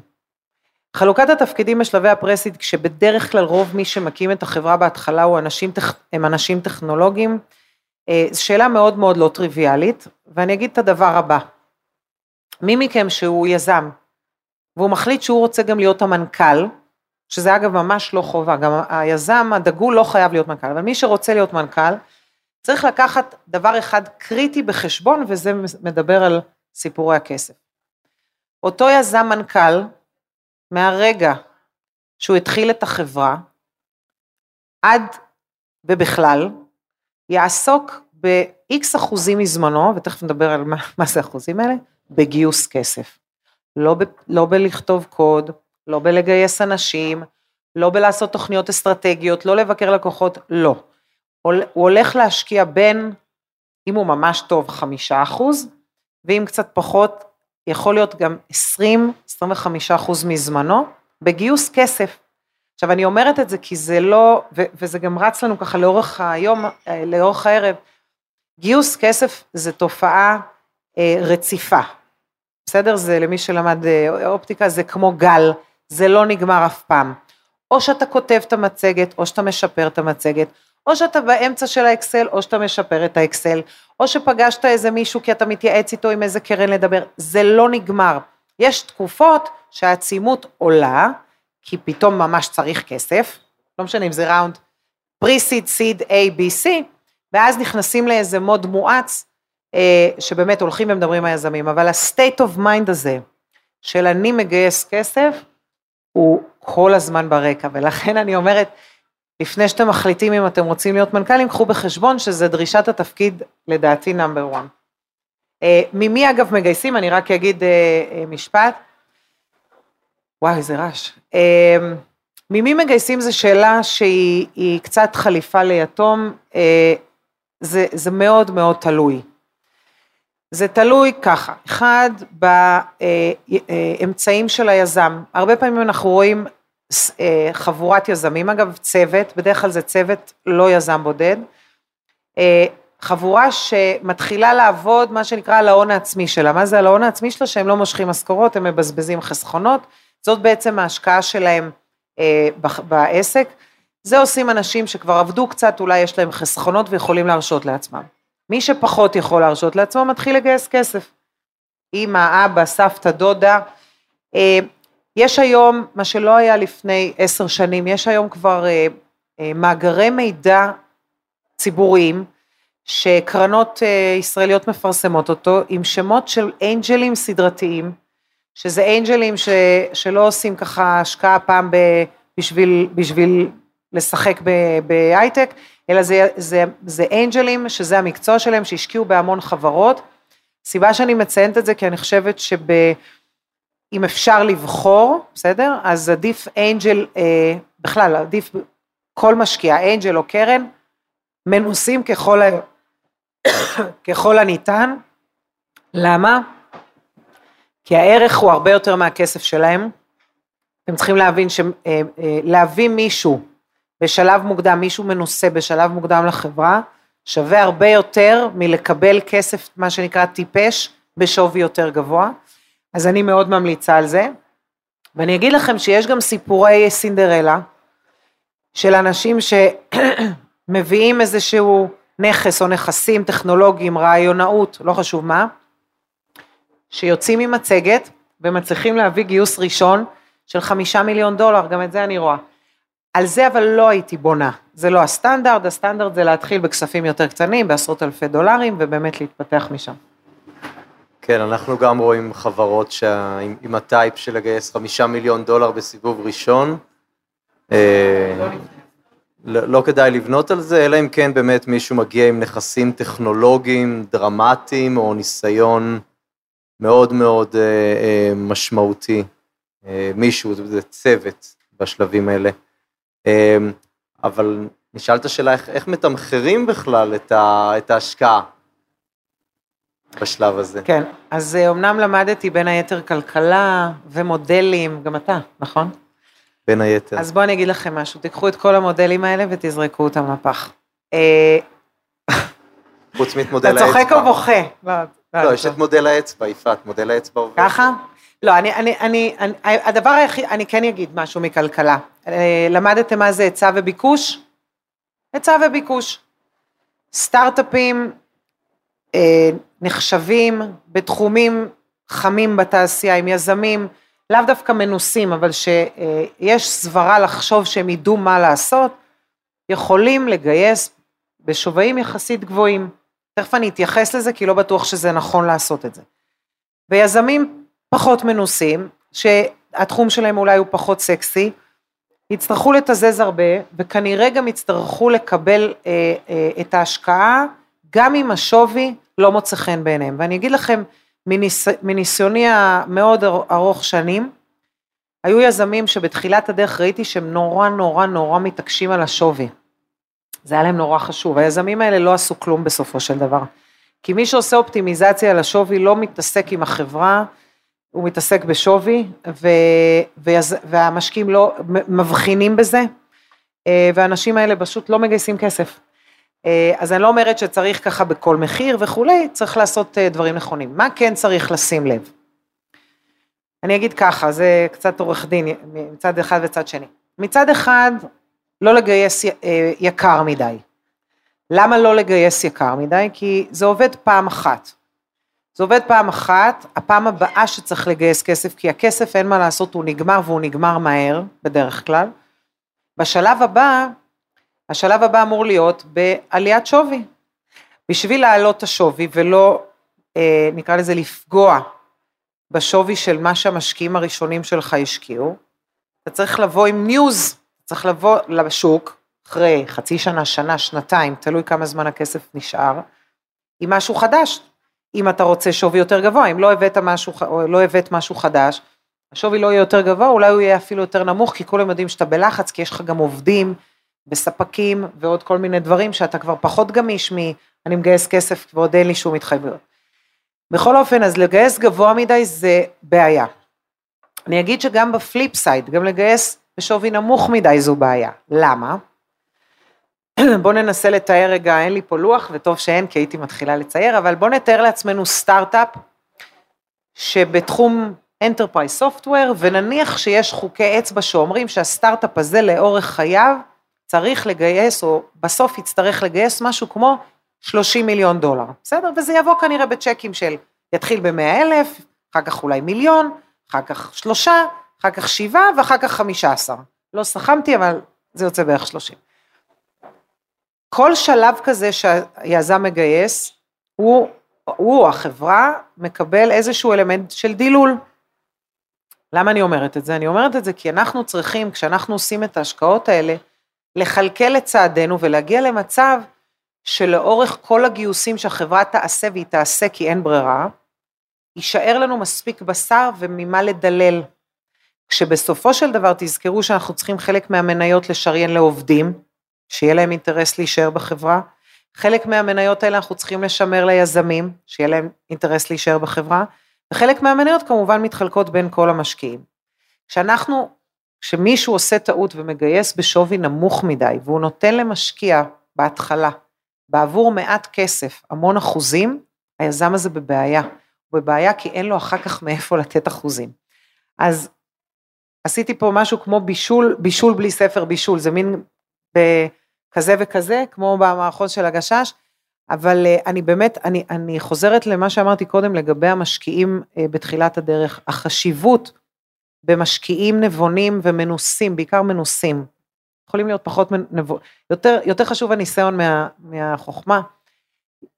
חלוקת התפקידים בשלבי הפרסיד, כשבדרך כלל רוב מי שמקים את החברה בהתחלה הוא אנשים, הם אנשים טכנולוגיים, זו שאלה מאוד מאוד לא טריוויאלית, ואני אגיד את הדבר הבא. מי מכם שהוא יזם, והוא מחליט שהוא רוצה גם להיות המנכ"ל, שזה אגב ממש לא חובה, גם היזם הדגול לא חייב להיות מנכ"ל, אבל מי שרוצה להיות מנכ"ל, צריך לקחת דבר אחד קריטי בחשבון, וזה מדבר על סיפורי הכסף. אותו יזם מנכ"ל, מהרגע שהוא התחיל את החברה, עד ובכלל, יעסוק ב-X אחוזים מזמנו, ותכף נדבר על מה, מה זה אחוזים האלה, בגיוס כסף. לא, ב, לא בלכתוב קוד, לא בלגייס אנשים, לא בלעשות תוכניות אסטרטגיות, לא לבקר לקוחות, לא. הוא הולך להשקיע בין, אם הוא ממש טוב, חמישה אחוז, ואם קצת פחות, יכול להיות גם 20-25 אחוז מזמנו, בגיוס כסף. עכשיו אני אומרת את זה כי זה לא, ו- וזה גם רץ לנו ככה לאורך היום, אה, לאורך הערב, גיוס כסף זה תופעה אה, רציפה, בסדר? זה למי שלמד אה, אופטיקה, זה כמו גל, זה לא נגמר אף פעם. או שאתה כותב את המצגת, או שאתה משפר את המצגת, או שאתה באמצע של האקסל, או שאתה משפר את האקסל, או שפגשת איזה מישהו כי אתה מתייעץ איתו עם איזה קרן לדבר, זה לא נגמר. יש תקופות שהעצימות עולה, כי פתאום ממש צריך כסף, לא משנה אם זה ראונד פרי-סיד, סיד, A, B, C, ואז נכנסים לאיזה מוד מואץ, אה, שבאמת הולכים ומדברים היזמים, אבל ה-state of mind הזה, של אני מגייס כסף, הוא כל הזמן ברקע, ולכן אני אומרת, לפני שאתם מחליטים אם אתם רוצים להיות מנכ"לים, קחו בחשבון שזה דרישת התפקיד, לדעתי, נאמבר 1. אה, ממי אגב מגייסים, אני רק אגיד אה, אה, משפט. וואי, איזה רעש. ממי מגייסים זו שאלה שהיא קצת חליפה ליתום, זה, זה מאוד מאוד תלוי. זה תלוי ככה, אחד, באמצעים של היזם. הרבה פעמים אנחנו רואים אה, חבורת יזמים, אגב צוות, בדרך כלל זה צוות לא יזם בודד, אה, חבורה שמתחילה לעבוד מה שנקרא על ההון העצמי שלה, מה זה על ההון העצמי שלה? שהם לא מושכים משכורות, הם מבזבזים חסכונות, זאת בעצם ההשקעה שלהם אה, בעסק, זה עושים אנשים שכבר עבדו קצת, אולי יש להם חסכונות ויכולים להרשות לעצמם. מי שפחות יכול להרשות לעצמו מתחיל לגייס כסף. אמא, אבא, סבתא, דודה, יש היום, מה שלא היה לפני עשר שנים, יש היום כבר אה, אה, מאגרי מידע ציבוריים, שקרנות אה, ישראליות מפרסמות אותו, עם שמות של אנג'לים סדרתיים, שזה אנג'לים ש, שלא עושים ככה השקעה פעם ב, בשביל, בשביל לשחק בהייטק, אלא זה, זה, זה אנג'לים, שזה המקצוע שלהם, שהשקיעו בהמון חברות. סיבה שאני מציינת את זה, כי אני חושבת שב... אפשר לבחור, בסדר? אז עדיף אנג'ל, אה, בכלל עדיף כל משקיע, אנג'ל או קרן, מנוסים ככל, ה... ככל הניתן. למה? כי הערך הוא הרבה יותר מהכסף שלהם. אתם צריכים להבין שלהביא אה, אה, מישהו בשלב מוקדם, מישהו מנוסה בשלב מוקדם לחברה, שווה הרבה יותר מלקבל כסף, מה שנקרא טיפש, בשווי יותר גבוה. אז אני מאוד ממליצה על זה. ואני אגיד לכם שיש גם סיפורי סינדרלה, של אנשים שמביאים איזשהו נכס או נכסים טכנולוגיים, רעיונאות, לא חשוב מה, שיוצאים ממצגת ומצליחים להביא גיוס ראשון של חמישה מיליון דולר, גם את זה אני רואה. על זה אבל לא הייתי בונה, זה לא הסטנדרט, הסטנדרט זה להתחיל בכספים יותר קטנים, בעשרות אלפי דולרים, ובאמת להתפתח משם. כן, אנחנו גם רואים חברות שעם, עם הטייפ של לגייס חמישה מיליון דולר בסיבוב ראשון. אה, לא, לא כדאי לבנות על זה, אלא אם כן באמת מישהו מגיע עם נכסים טכנולוגיים דרמטיים, או ניסיון מאוד מאוד אה, אה, משמעותי. אה, מישהו, זה צוות בשלבים האלה. אה, אבל נשאלת שאלה איך, איך מתמחרים בכלל את, ה, את ההשקעה. בשלב הזה. כן, אז אומנם למדתי בין היתר כלכלה ומודלים, גם אתה, נכון? בין היתר. אז בואו אני אגיד לכם משהו, תיקחו את כל המודלים האלה ותזרקו אותם לפח. חוץ מאת מודל אתה האצבע. צוחק או בוכה? לא, לא, יש את מודל האצבע, יפעת, מודל האצבע עובד. ככה? לא, אני, אני, אני, אני, הדבר היחיד, אני כן אגיד משהו מכלכלה. אה, למדתם מה זה היצע וביקוש? היצע וביקוש. סטארט-אפים אה, נחשבים בתחומים חמים בתעשייה, עם יזמים, לאו דווקא מנוסים, אבל שיש סברה לחשוב שהם ידעו מה לעשות, יכולים לגייס בשווים יחסית גבוהים. תכף אני אתייחס לזה, כי לא בטוח שזה נכון לעשות את זה. ויזמים פחות מנוסים, שהתחום שלהם אולי הוא פחות סקסי, יצטרכו לתזז הרבה, וכנראה גם יצטרכו לקבל אה, אה, את ההשקעה, גם אם השווי לא מוצא חן בעיניהם. ואני אגיד לכם, מניס, מניסיוני המאוד ארוך שנים, היו יזמים שבתחילת הדרך ראיתי שהם נורא נורא נורא מתעקשים על השווי. זה היה להם נורא חשוב, היזמים האלה לא עשו כלום בסופו של דבר. כי מי שעושה אופטימיזציה על השווי לא מתעסק עם החברה, הוא מתעסק בשווי, ו, ויז, והמשקיעים לא מבחינים בזה, אה, והאנשים האלה פשוט לא מגייסים כסף. אה, אז אני לא אומרת שצריך ככה בכל מחיר וכולי, צריך לעשות אה, דברים נכונים. מה כן צריך לשים לב? אני אגיד ככה, זה קצת עורך דין מצד אחד וצד שני. מצד אחד, לא לגייס יקר מדי. למה לא לגייס יקר מדי? כי זה עובד פעם אחת. זה עובד פעם אחת, הפעם הבאה שצריך לגייס כסף, כי הכסף אין מה לעשות, הוא נגמר והוא נגמר מהר, בדרך כלל. בשלב הבא, השלב הבא אמור להיות בעליית שווי. בשביל להעלות את השווי ולא, אה, נקרא לזה, לפגוע בשווי של מה שהמשקיעים הראשונים שלך השקיעו, אתה צריך לבוא עם ניוז, צריך לבוא לשוק, אחרי חצי שנה, שנה, שנתיים, תלוי כמה זמן הכסף נשאר, עם משהו חדש. אם אתה רוצה שווי יותר גבוה, אם לא הבאת משהו, לא הבאת משהו חדש, השווי לא יהיה יותר גבוה, אולי הוא יהיה אפילו יותר נמוך, כי כולם יודעים שאתה בלחץ, כי יש לך גם עובדים וספקים ועוד כל מיני דברים שאתה כבר פחות גמיש מ... אני מגייס כסף ועוד אין לי שום התחייבויות. בכל אופן, אז לגייס גבוה מדי זה בעיה. אני אגיד שגם ב flip side, גם לגייס בשווי נמוך מדי זו בעיה. למה? בואו ננסה לתאר רגע, אין לי פה לוח, וטוב שאין, כי הייתי מתחילה לצייר, אבל בואו נתאר לעצמנו סטארט-אפ, שבתחום Enterprise Software, ונניח שיש חוקי אצבע שאומרים שהסטארט-אפ הזה לאורך חייו צריך לגייס, או בסוף יצטרך לגייס משהו כמו 30 מיליון דולר, בסדר? וזה יבוא כנראה בצ'קים של, יתחיל ב-100 אלף, אחר כך אולי מיליון, אחר כך שלושה, אחר כך שבעה, ואחר כך חמישה עשר. לא סכמתי, אבל זה יוצא בערך 30. כל שלב כזה שהיזם מגייס, הוא, הוא, החברה, מקבל איזשהו אלמנט של דילול. למה אני אומרת את זה? אני אומרת את זה כי אנחנו צריכים, כשאנחנו עושים את ההשקעות האלה, לכלכל את צעדינו ולהגיע למצב שלאורך כל הגיוסים שהחברה תעשה, והיא תעשה כי אין ברירה, יישאר לנו מספיק בשר וממה לדלל. כשבסופו של דבר תזכרו שאנחנו צריכים חלק מהמניות לשריין לעובדים, שיהיה להם אינטרס להישאר בחברה. חלק מהמניות האלה אנחנו צריכים לשמר ליזמים, שיהיה להם אינטרס להישאר בחברה, וחלק מהמניות כמובן מתחלקות בין כל המשקיעים. כשאנחנו, כשמישהו עושה טעות ומגייס בשווי נמוך מדי, והוא נותן למשקיע בהתחלה, בעבור מעט כסף, המון אחוזים, היזם הזה בבעיה. הוא בבעיה כי אין לו אחר כך מאיפה לתת אחוזים. אז עשיתי פה משהו כמו בישול, בישול בלי ספר בישול, זה מין בכזה וכזה, כמו במערכון של הגשש, אבל אה, אני באמת, אני, אני חוזרת למה שאמרתי קודם לגבי המשקיעים אה, בתחילת הדרך, החשיבות במשקיעים נבונים ומנוסים, בעיקר מנוסים, יכולים להיות פחות, נבו, יותר, יותר חשוב הניסיון מה, מהחוכמה,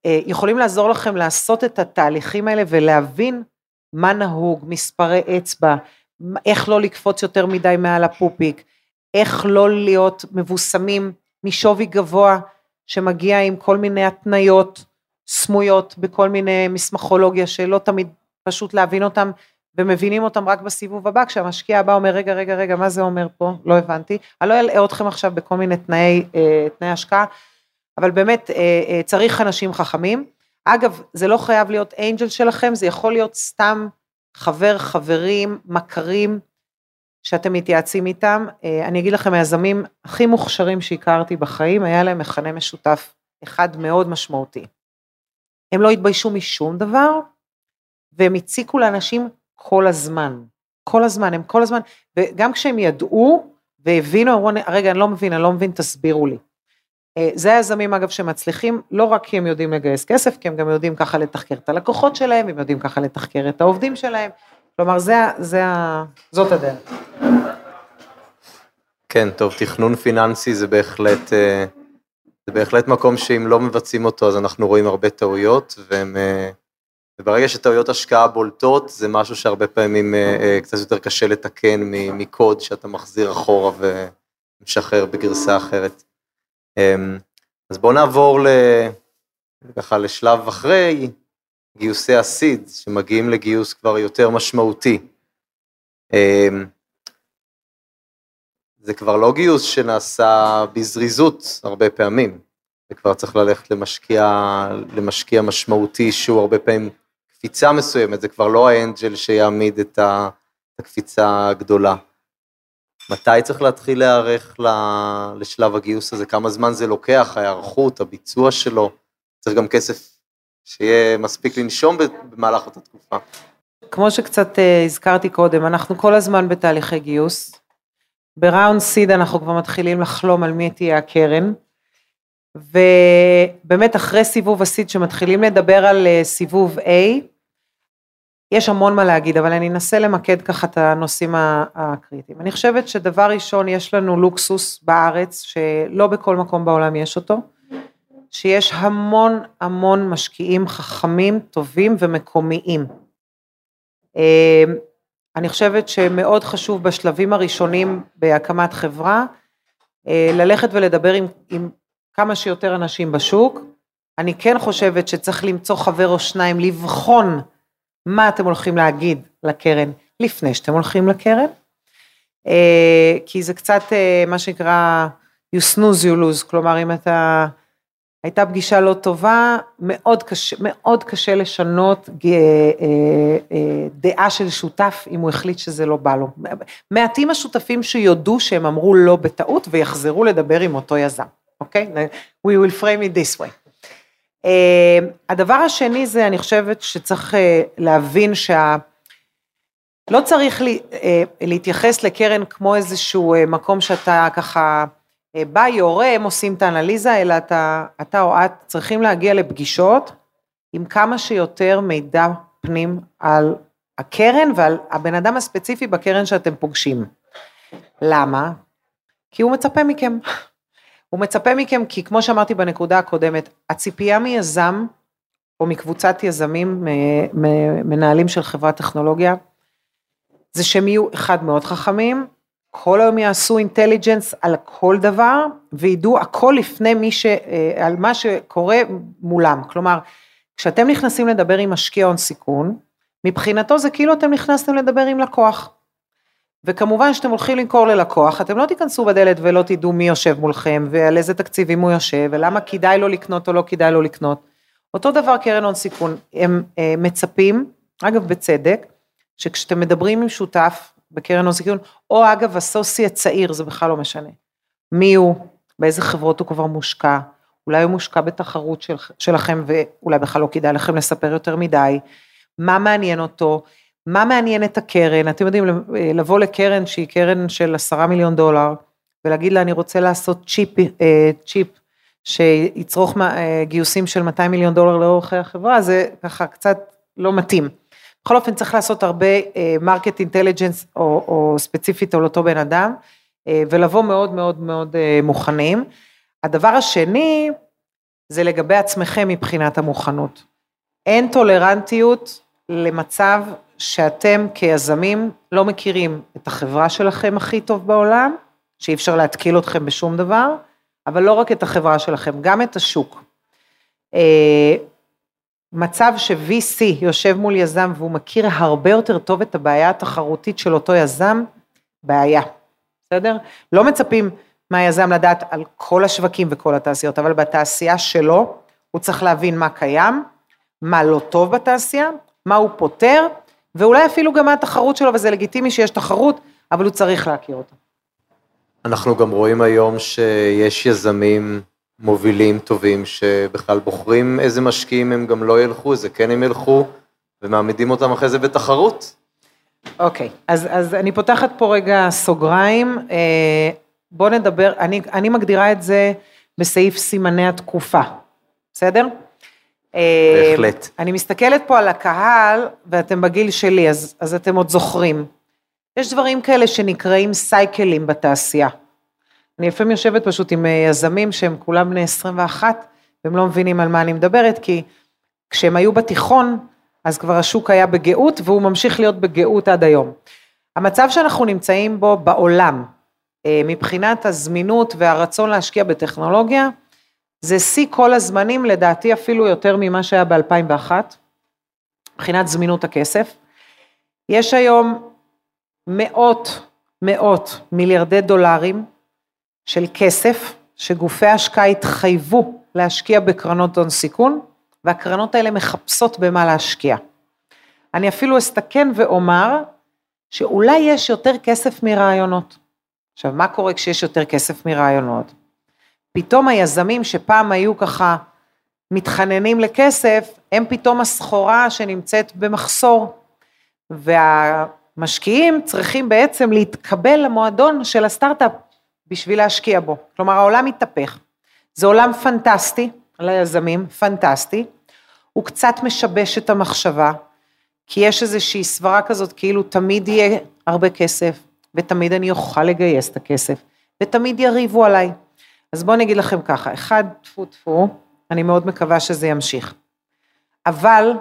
אה, יכולים לעזור לכם לעשות את התהליכים האלה ולהבין מה נהוג, מספרי אצבע, איך לא לקפוץ יותר מדי מעל הפופיק, איך לא להיות מבוסמים משווי גבוה שמגיע עם כל מיני התניות סמויות בכל מיני מסמכולוגיה שלא תמיד פשוט להבין אותם ומבינים אותם רק בסיבוב הבא, כשהמשקיע הבא אומר רגע רגע רגע מה זה אומר פה, לא הבנתי, אני לא אלאה אתכם עכשיו בכל מיני תנאי, אה, תנאי השקעה, אבל באמת אה, אה, צריך אנשים חכמים, אגב זה לא חייב להיות אנג'ל שלכם, זה יכול להיות סתם חבר, חברים, מכרים, שאתם מתייעצים איתם, אה, אני אגיד לכם, היזמים הכי מוכשרים שהכרתי בחיים, היה להם מכנה משותף אחד מאוד משמעותי. הם לא התביישו משום דבר, והם הציקו לאנשים כל הזמן. כל הזמן, הם כל הזמן, וגם כשהם ידעו והבינו, אמרו, רגע, אני לא מבין, אני לא מבין, תסבירו לי. אה, זה היזמים אגב שמצליחים, לא רק כי הם יודעים לגייס כסף, כי הם גם יודעים ככה לתחקר את הלקוחות שלהם, הם יודעים ככה לתחקר את העובדים שלהם, כלומר זה, זה, זאת הדרך. כן, טוב, תכנון פיננסי זה בהחלט, אה, זה בהחלט מקום שאם לא מבצעים אותו אז אנחנו רואים הרבה טעויות, והם, אה, וברגע שטעויות השקעה בולטות זה משהו שהרבה פעמים קצת יותר קשה לתקן מקוד שאתה מחזיר אחורה ומשחרר בגרסה אחרת. אמ, אז בואו נעבור ל... ככה לשלב אחרי גיוסי הסיד, שמגיעים לגיוס כבר יותר משמעותי. אמ, זה כבר לא גיוס שנעשה בזריזות הרבה פעמים, זה כבר צריך ללכת למשקיע, למשקיע משמעותי שהוא הרבה פעמים קפיצה מסוימת, זה כבר לא האנג'ל שיעמיד את הקפיצה הגדולה. מתי צריך להתחיל להיערך לשלב הגיוס הזה? כמה זמן זה לוקח, ההיערכות, הביצוע שלו? צריך גם כסף שיהיה מספיק לנשום במהלך אותה תקופה. כמו שקצת אה, הזכרתי קודם, אנחנו כל הזמן בתהליכי גיוס. בראונד סיד אנחנו כבר מתחילים לחלום על מי תהיה הקרן. ובאמת אחרי סיבוב הסיד שמתחילים לדבר על אה, סיבוב A, יש המון מה להגיד, אבל אני אנסה למקד ככה את הנושאים הקריטיים. אני חושבת שדבר ראשון, יש לנו לוקסוס בארץ, שלא בכל מקום בעולם יש אותו, שיש המון המון משקיעים חכמים, טובים ומקומיים. אמ, אני חושבת שמאוד חשוב בשלבים הראשונים בהקמת חברה, אה, ללכת ולדבר עם, עם כמה שיותר אנשים בשוק. אני כן חושבת שצריך למצוא חבר או שניים, לבחון מה אתם הולכים להגיד לקרן לפני שאתם הולכים לקרן, אה, כי זה קצת אה, מה שנקרא you snooze you lose, כלומר אם אתה, הייתה פגישה לא טובה, מאוד קשה, מאוד קשה לשנות אה, דעה של שותף אם הוא החליט שזה לא בא לו. מעטים השותפים שיודו שהם אמרו לא בטעות ויחזרו לדבר עם אותו יזם, אוקיי? We will frame it this way. אה, הדבר השני זה, אני חושבת שצריך אה, להבין שה... לא צריך לי, אה, להתייחס לקרן כמו איזשהו מקום שאתה ככה בא, יורה, הם עושים את האנליזה, אלא אתה, אתה או את צריכים להגיע לפגישות עם כמה שיותר מידע פנים על הקרן ועל הבן אדם הספציפי בקרן שאתם פוגשים. למה? כי הוא מצפה מכם. הוא מצפה מכם, כי כמו שאמרתי בנקודה הקודמת, הציפייה מיזם, או מקבוצת יזמים, מנהלים של חברת טכנולוגיה, זה שהם יהיו אחד מאוד חכמים, כל היום יעשו אינטליג'נס על כל דבר, וידעו הכל לפני מי ש... אה, על מה שקורה מולם. כלומר, כשאתם נכנסים לדבר עם משקיע הון סיכון, מבחינתו זה כאילו אתם נכנסתם לדבר עם לקוח. וכמובן שאתם הולכים למכור ללקוח, אתם לא תיכנסו בדלת ולא תדעו מי יושב מולכם ועל איזה תקציבים הוא יושב ולמה כדאי לו לקנות או לא כדאי לו לקנות. אותו דבר קרן הון סיכון, הם אה, מצפים, אגב בצדק, שכשאתם מדברים עם שותף בקרן הון סיכון, או אגב אסוסי הצעיר, זה בכלל לא משנה, מי הוא, באיזה חברות הוא כבר מושקע, אולי הוא מושקע בתחרות של, שלכם ואולי בכלל לא כדאי לכם לספר יותר מדי, מה מעניין אותו, מה מעניין את הקרן, אתם יודעים, לבוא לקרן שהיא קרן של עשרה מיליון דולר, ולהגיד לה אני רוצה לעשות צ'יפ, אה, צ'יפ שיצרוך אה, גיוסים של 200 מיליון דולר לאורך החברה, זה ככה קצת לא מתאים. בכל אופן צריך לעשות הרבה market intelligence או, או ספציפית על אותו בן אדם, ולבוא מאוד מאוד מאוד מוכנים. הדבר השני, זה לגבי עצמכם מבחינת המוכנות. אין טולרנטיות למצב שאתם כיזמים לא מכירים את החברה שלכם הכי טוב בעולם, שאי אפשר להתקיל אתכם בשום דבר, אבל לא רק את החברה שלכם, גם את השוק. אה, מצב ש-VC יושב מול יזם והוא מכיר הרבה יותר טוב את הבעיה התחרותית של אותו יזם, בעיה, בסדר? לא מצפים מהיזם לדעת על כל השווקים וכל התעשיות, אבל בתעשייה שלו, הוא צריך להבין מה קיים, מה לא טוב בתעשייה, מה הוא פותר, ואולי אפילו גם מה התחרות שלו, וזה לגיטימי שיש תחרות, אבל הוא צריך להכיר אותו. אנחנו גם רואים היום שיש יזמים מובילים טובים שבכלל בוחרים איזה משקיעים הם גם לא ילכו, איזה כן הם ילכו, ומעמידים אותם אחרי זה בתחרות. אוקיי, אז, אז אני פותחת פה רגע סוגריים. אה, בואו נדבר, אני, אני מגדירה את זה בסעיף סימני התקופה, בסדר? בהחלט. אני מסתכלת פה על הקהל, ואתם בגיל שלי, אז, אז אתם עוד זוכרים. יש דברים כאלה שנקראים סייקלים בתעשייה. אני לפעמים יושבת פשוט עם אה, יזמים שהם כולם בני 21, והם לא מבינים על מה אני מדברת, כי כשהם היו בתיכון, אז כבר השוק היה בגאות, והוא ממשיך להיות בגאות עד היום. המצב שאנחנו נמצאים בו בעולם, אה, מבחינת הזמינות והרצון להשקיע בטכנולוגיה, זה שיא כל הזמנים, לדעתי אפילו יותר ממה שהיה ב-2001, מבחינת זמינות הכסף. יש היום מאות, מאות מיליארדי דולרים של כסף שגופי ההשקעה התחייבו להשקיע בקרנות הון סיכון, והקרנות האלה מחפשות במה להשקיע. אני אפילו אסתכן ואומר שאולי יש יותר כסף מרעיונות. עכשיו, מה קורה כשיש יותר כסף מרעיונות? פתאום היזמים שפעם היו ככה מתחננים לכסף, הם פתאום הסחורה שנמצאת במחסור. והמשקיעים צריכים בעצם להתקבל למועדון של הסטארט-אפ בשביל להשקיע בו. כלומר, העולם מתהפך. זה עולם פנטסטי ליזמים, פנטסטי. הוא קצת משבש את המחשבה, כי יש איזושהי סברה כזאת, כאילו תמיד יהיה הרבה כסף, ותמיד אני אוכל לגייס את הכסף, ותמיד יריבו עליי. אז בואו אני אגיד לכם ככה, אחד, טפו טפו, אני מאוד מקווה שזה ימשיך. אבל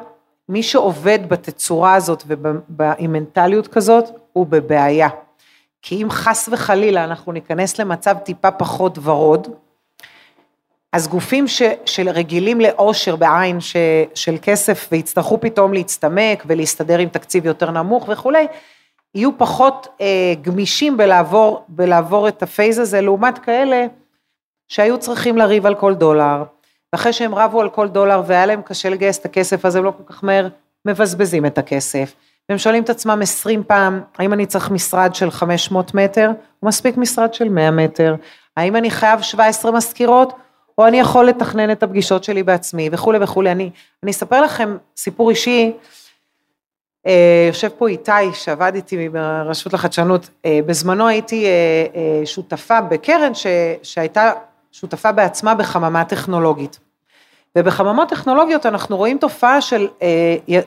מי שעובד בתצורה הזאת ועם מנטליות כזאת, הוא בבעיה. כי אם חס וחלילה אנחנו ניכנס למצב טיפה פחות ורוד, אז גופים ש, רגילים לעושר בעין ש, של כסף ויצטרכו פתאום להצטמק ולהסתדר עם תקציב יותר נמוך וכולי, יהיו פחות אה, גמישים בלעבור, בלעבור את הפייז הזה, לעומת כאלה שהיו צריכים לריב על כל דולר, ואחרי שהם רבו על כל דולר והיה להם קשה לגייס את הכסף, אז הם לא כל כך מהר מבזבזים את הכסף. והם שואלים את עצמם 20 פעם, האם אני צריך משרד של 500 מטר, או מספיק משרד של 100 מטר? האם אני חייב 17 מזכירות, או אני יכול לתכנן את הפגישות שלי בעצמי, וכולי וכולי. אני, אני אספר לכם סיפור אישי, אה, יושב פה איתי, שעבד איתי ברשות לחדשנות, אה, בזמנו הייתי אה, שותפה בקרן ש, שהייתה שותפה בעצמה בחממה טכנולוגית. ובחממות טכנולוגיות אנחנו רואים תופעה של,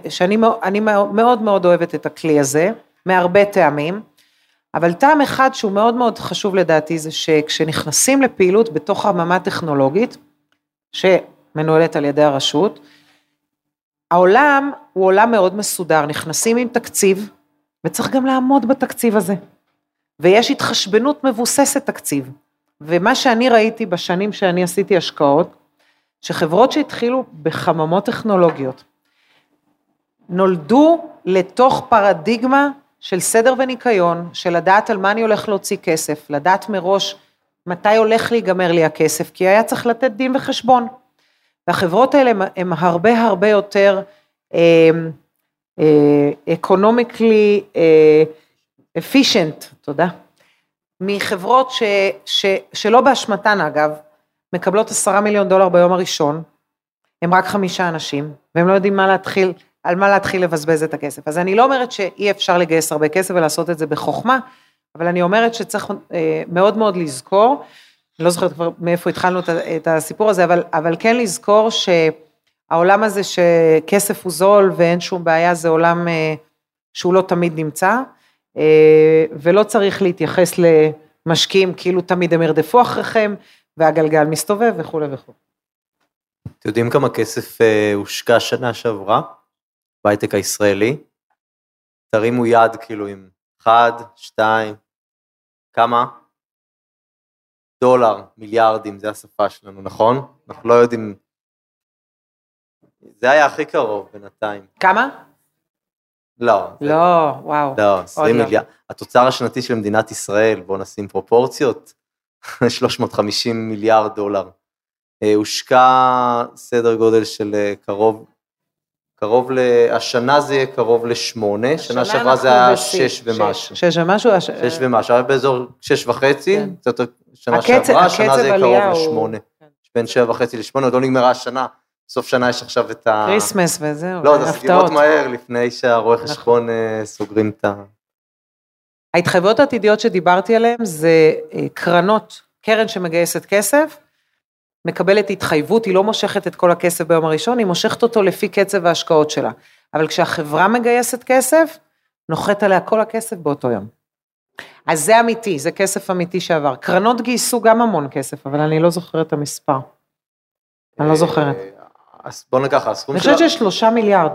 שאני אני מאוד מאוד אוהבת את הכלי הזה, מהרבה טעמים, אבל טעם אחד שהוא מאוד מאוד חשוב לדעתי זה שכשנכנסים לפעילות בתוך חממה טכנולוגית, שמנוהלת על ידי הרשות, העולם הוא עולם מאוד מסודר, נכנסים עם תקציב, וצריך גם לעמוד בתקציב הזה. ויש התחשבנות מבוססת תקציב. ומה שאני ראיתי בשנים שאני עשיתי השקעות, שחברות שהתחילו בחממות טכנולוגיות, נולדו לתוך פרדיגמה של סדר וניקיון, של לדעת על מה אני הולך להוציא כסף, לדעת מראש מתי הולך להיגמר לי הכסף, כי היה צריך לתת דין וחשבון. והחברות האלה הן הרבה הרבה יותר אקונומיקלי אפישנט, תודה, מחברות ש, ש, שלא באשמתן אגב, מקבלות עשרה מיליון דולר ביום הראשון, הם רק חמישה אנשים, והם לא יודעים מה להתחיל, על מה להתחיל לבזבז את הכסף. אז אני לא אומרת שאי אפשר לגייס הרבה כסף ולעשות את זה בחוכמה, אבל אני אומרת שצריך אה, מאוד מאוד לזכור אני לא זוכרת כבר מאיפה התחלנו את הסיפור הזה, אבל, אבל כן לזכור שהעולם הזה שכסף הוא זול ואין שום בעיה, זה עולם אה, שהוא לא תמיד נמצא, ולא צריך להתייחס למשקיעים כאילו תמיד הם ירדפו אחריכם, והגלגל מסתובב וכולי וכולי. אתם יודעים כמה כסף אה, הושקע שנה שעברה בהייטק הישראלי? תרימו יד כאילו עם אחד, שתיים, כמה? דולר, מיליארדים, זה השפה שלנו, נכון? אנחנו לא יודעים... זה היה הכי קרוב בינתיים. כמה? לא. לא, זה... וואו. לא, 20 לא. מיליארד. התוצר השנתי של מדינת ישראל, בואו נשים פרופורציות, 350 מיליארד דולר. אה, הושקע סדר גודל של אה, קרוב, קרוב ל... השנה זה יהיה קרוב לשמונה, שנה שעברה זה היה. שש ומשהו. שש ומשהו? שש ומשהו, היה באזור שש וחצי, כן. קצת יותר שנה שעברה, השנה זה יהיה קרוב לשמונה. כן. בין שבע וחצי לשמונה, עוד לא נגמרה השנה, סוף שנה יש עכשיו את ה... כריסמס וזהו, לא, זה סגירות. מהר לפני שהרואי נכון. חשבון אה, סוגרים את ה... ההתחייבויות העתידיות שדיברתי עליהן זה אה, קרנות, קרן שמגייסת כסף, מקבלת התחייבות, היא לא מושכת את כל הכסף ביום הראשון, היא מושכת אותו לפי קצב ההשקעות שלה. אבל כשהחברה מגייסת כסף, נוחת עליה כל הכסף באותו יום. אז זה אמיתי, זה כסף אמיתי שעבר. קרנות גייסו גם המון כסף, אבל אני לא זוכרת את המספר. אני לא זוכרת. אה, אז בוא ניקח, הסכום אני של... חושבת שיש שלושה מיליארד,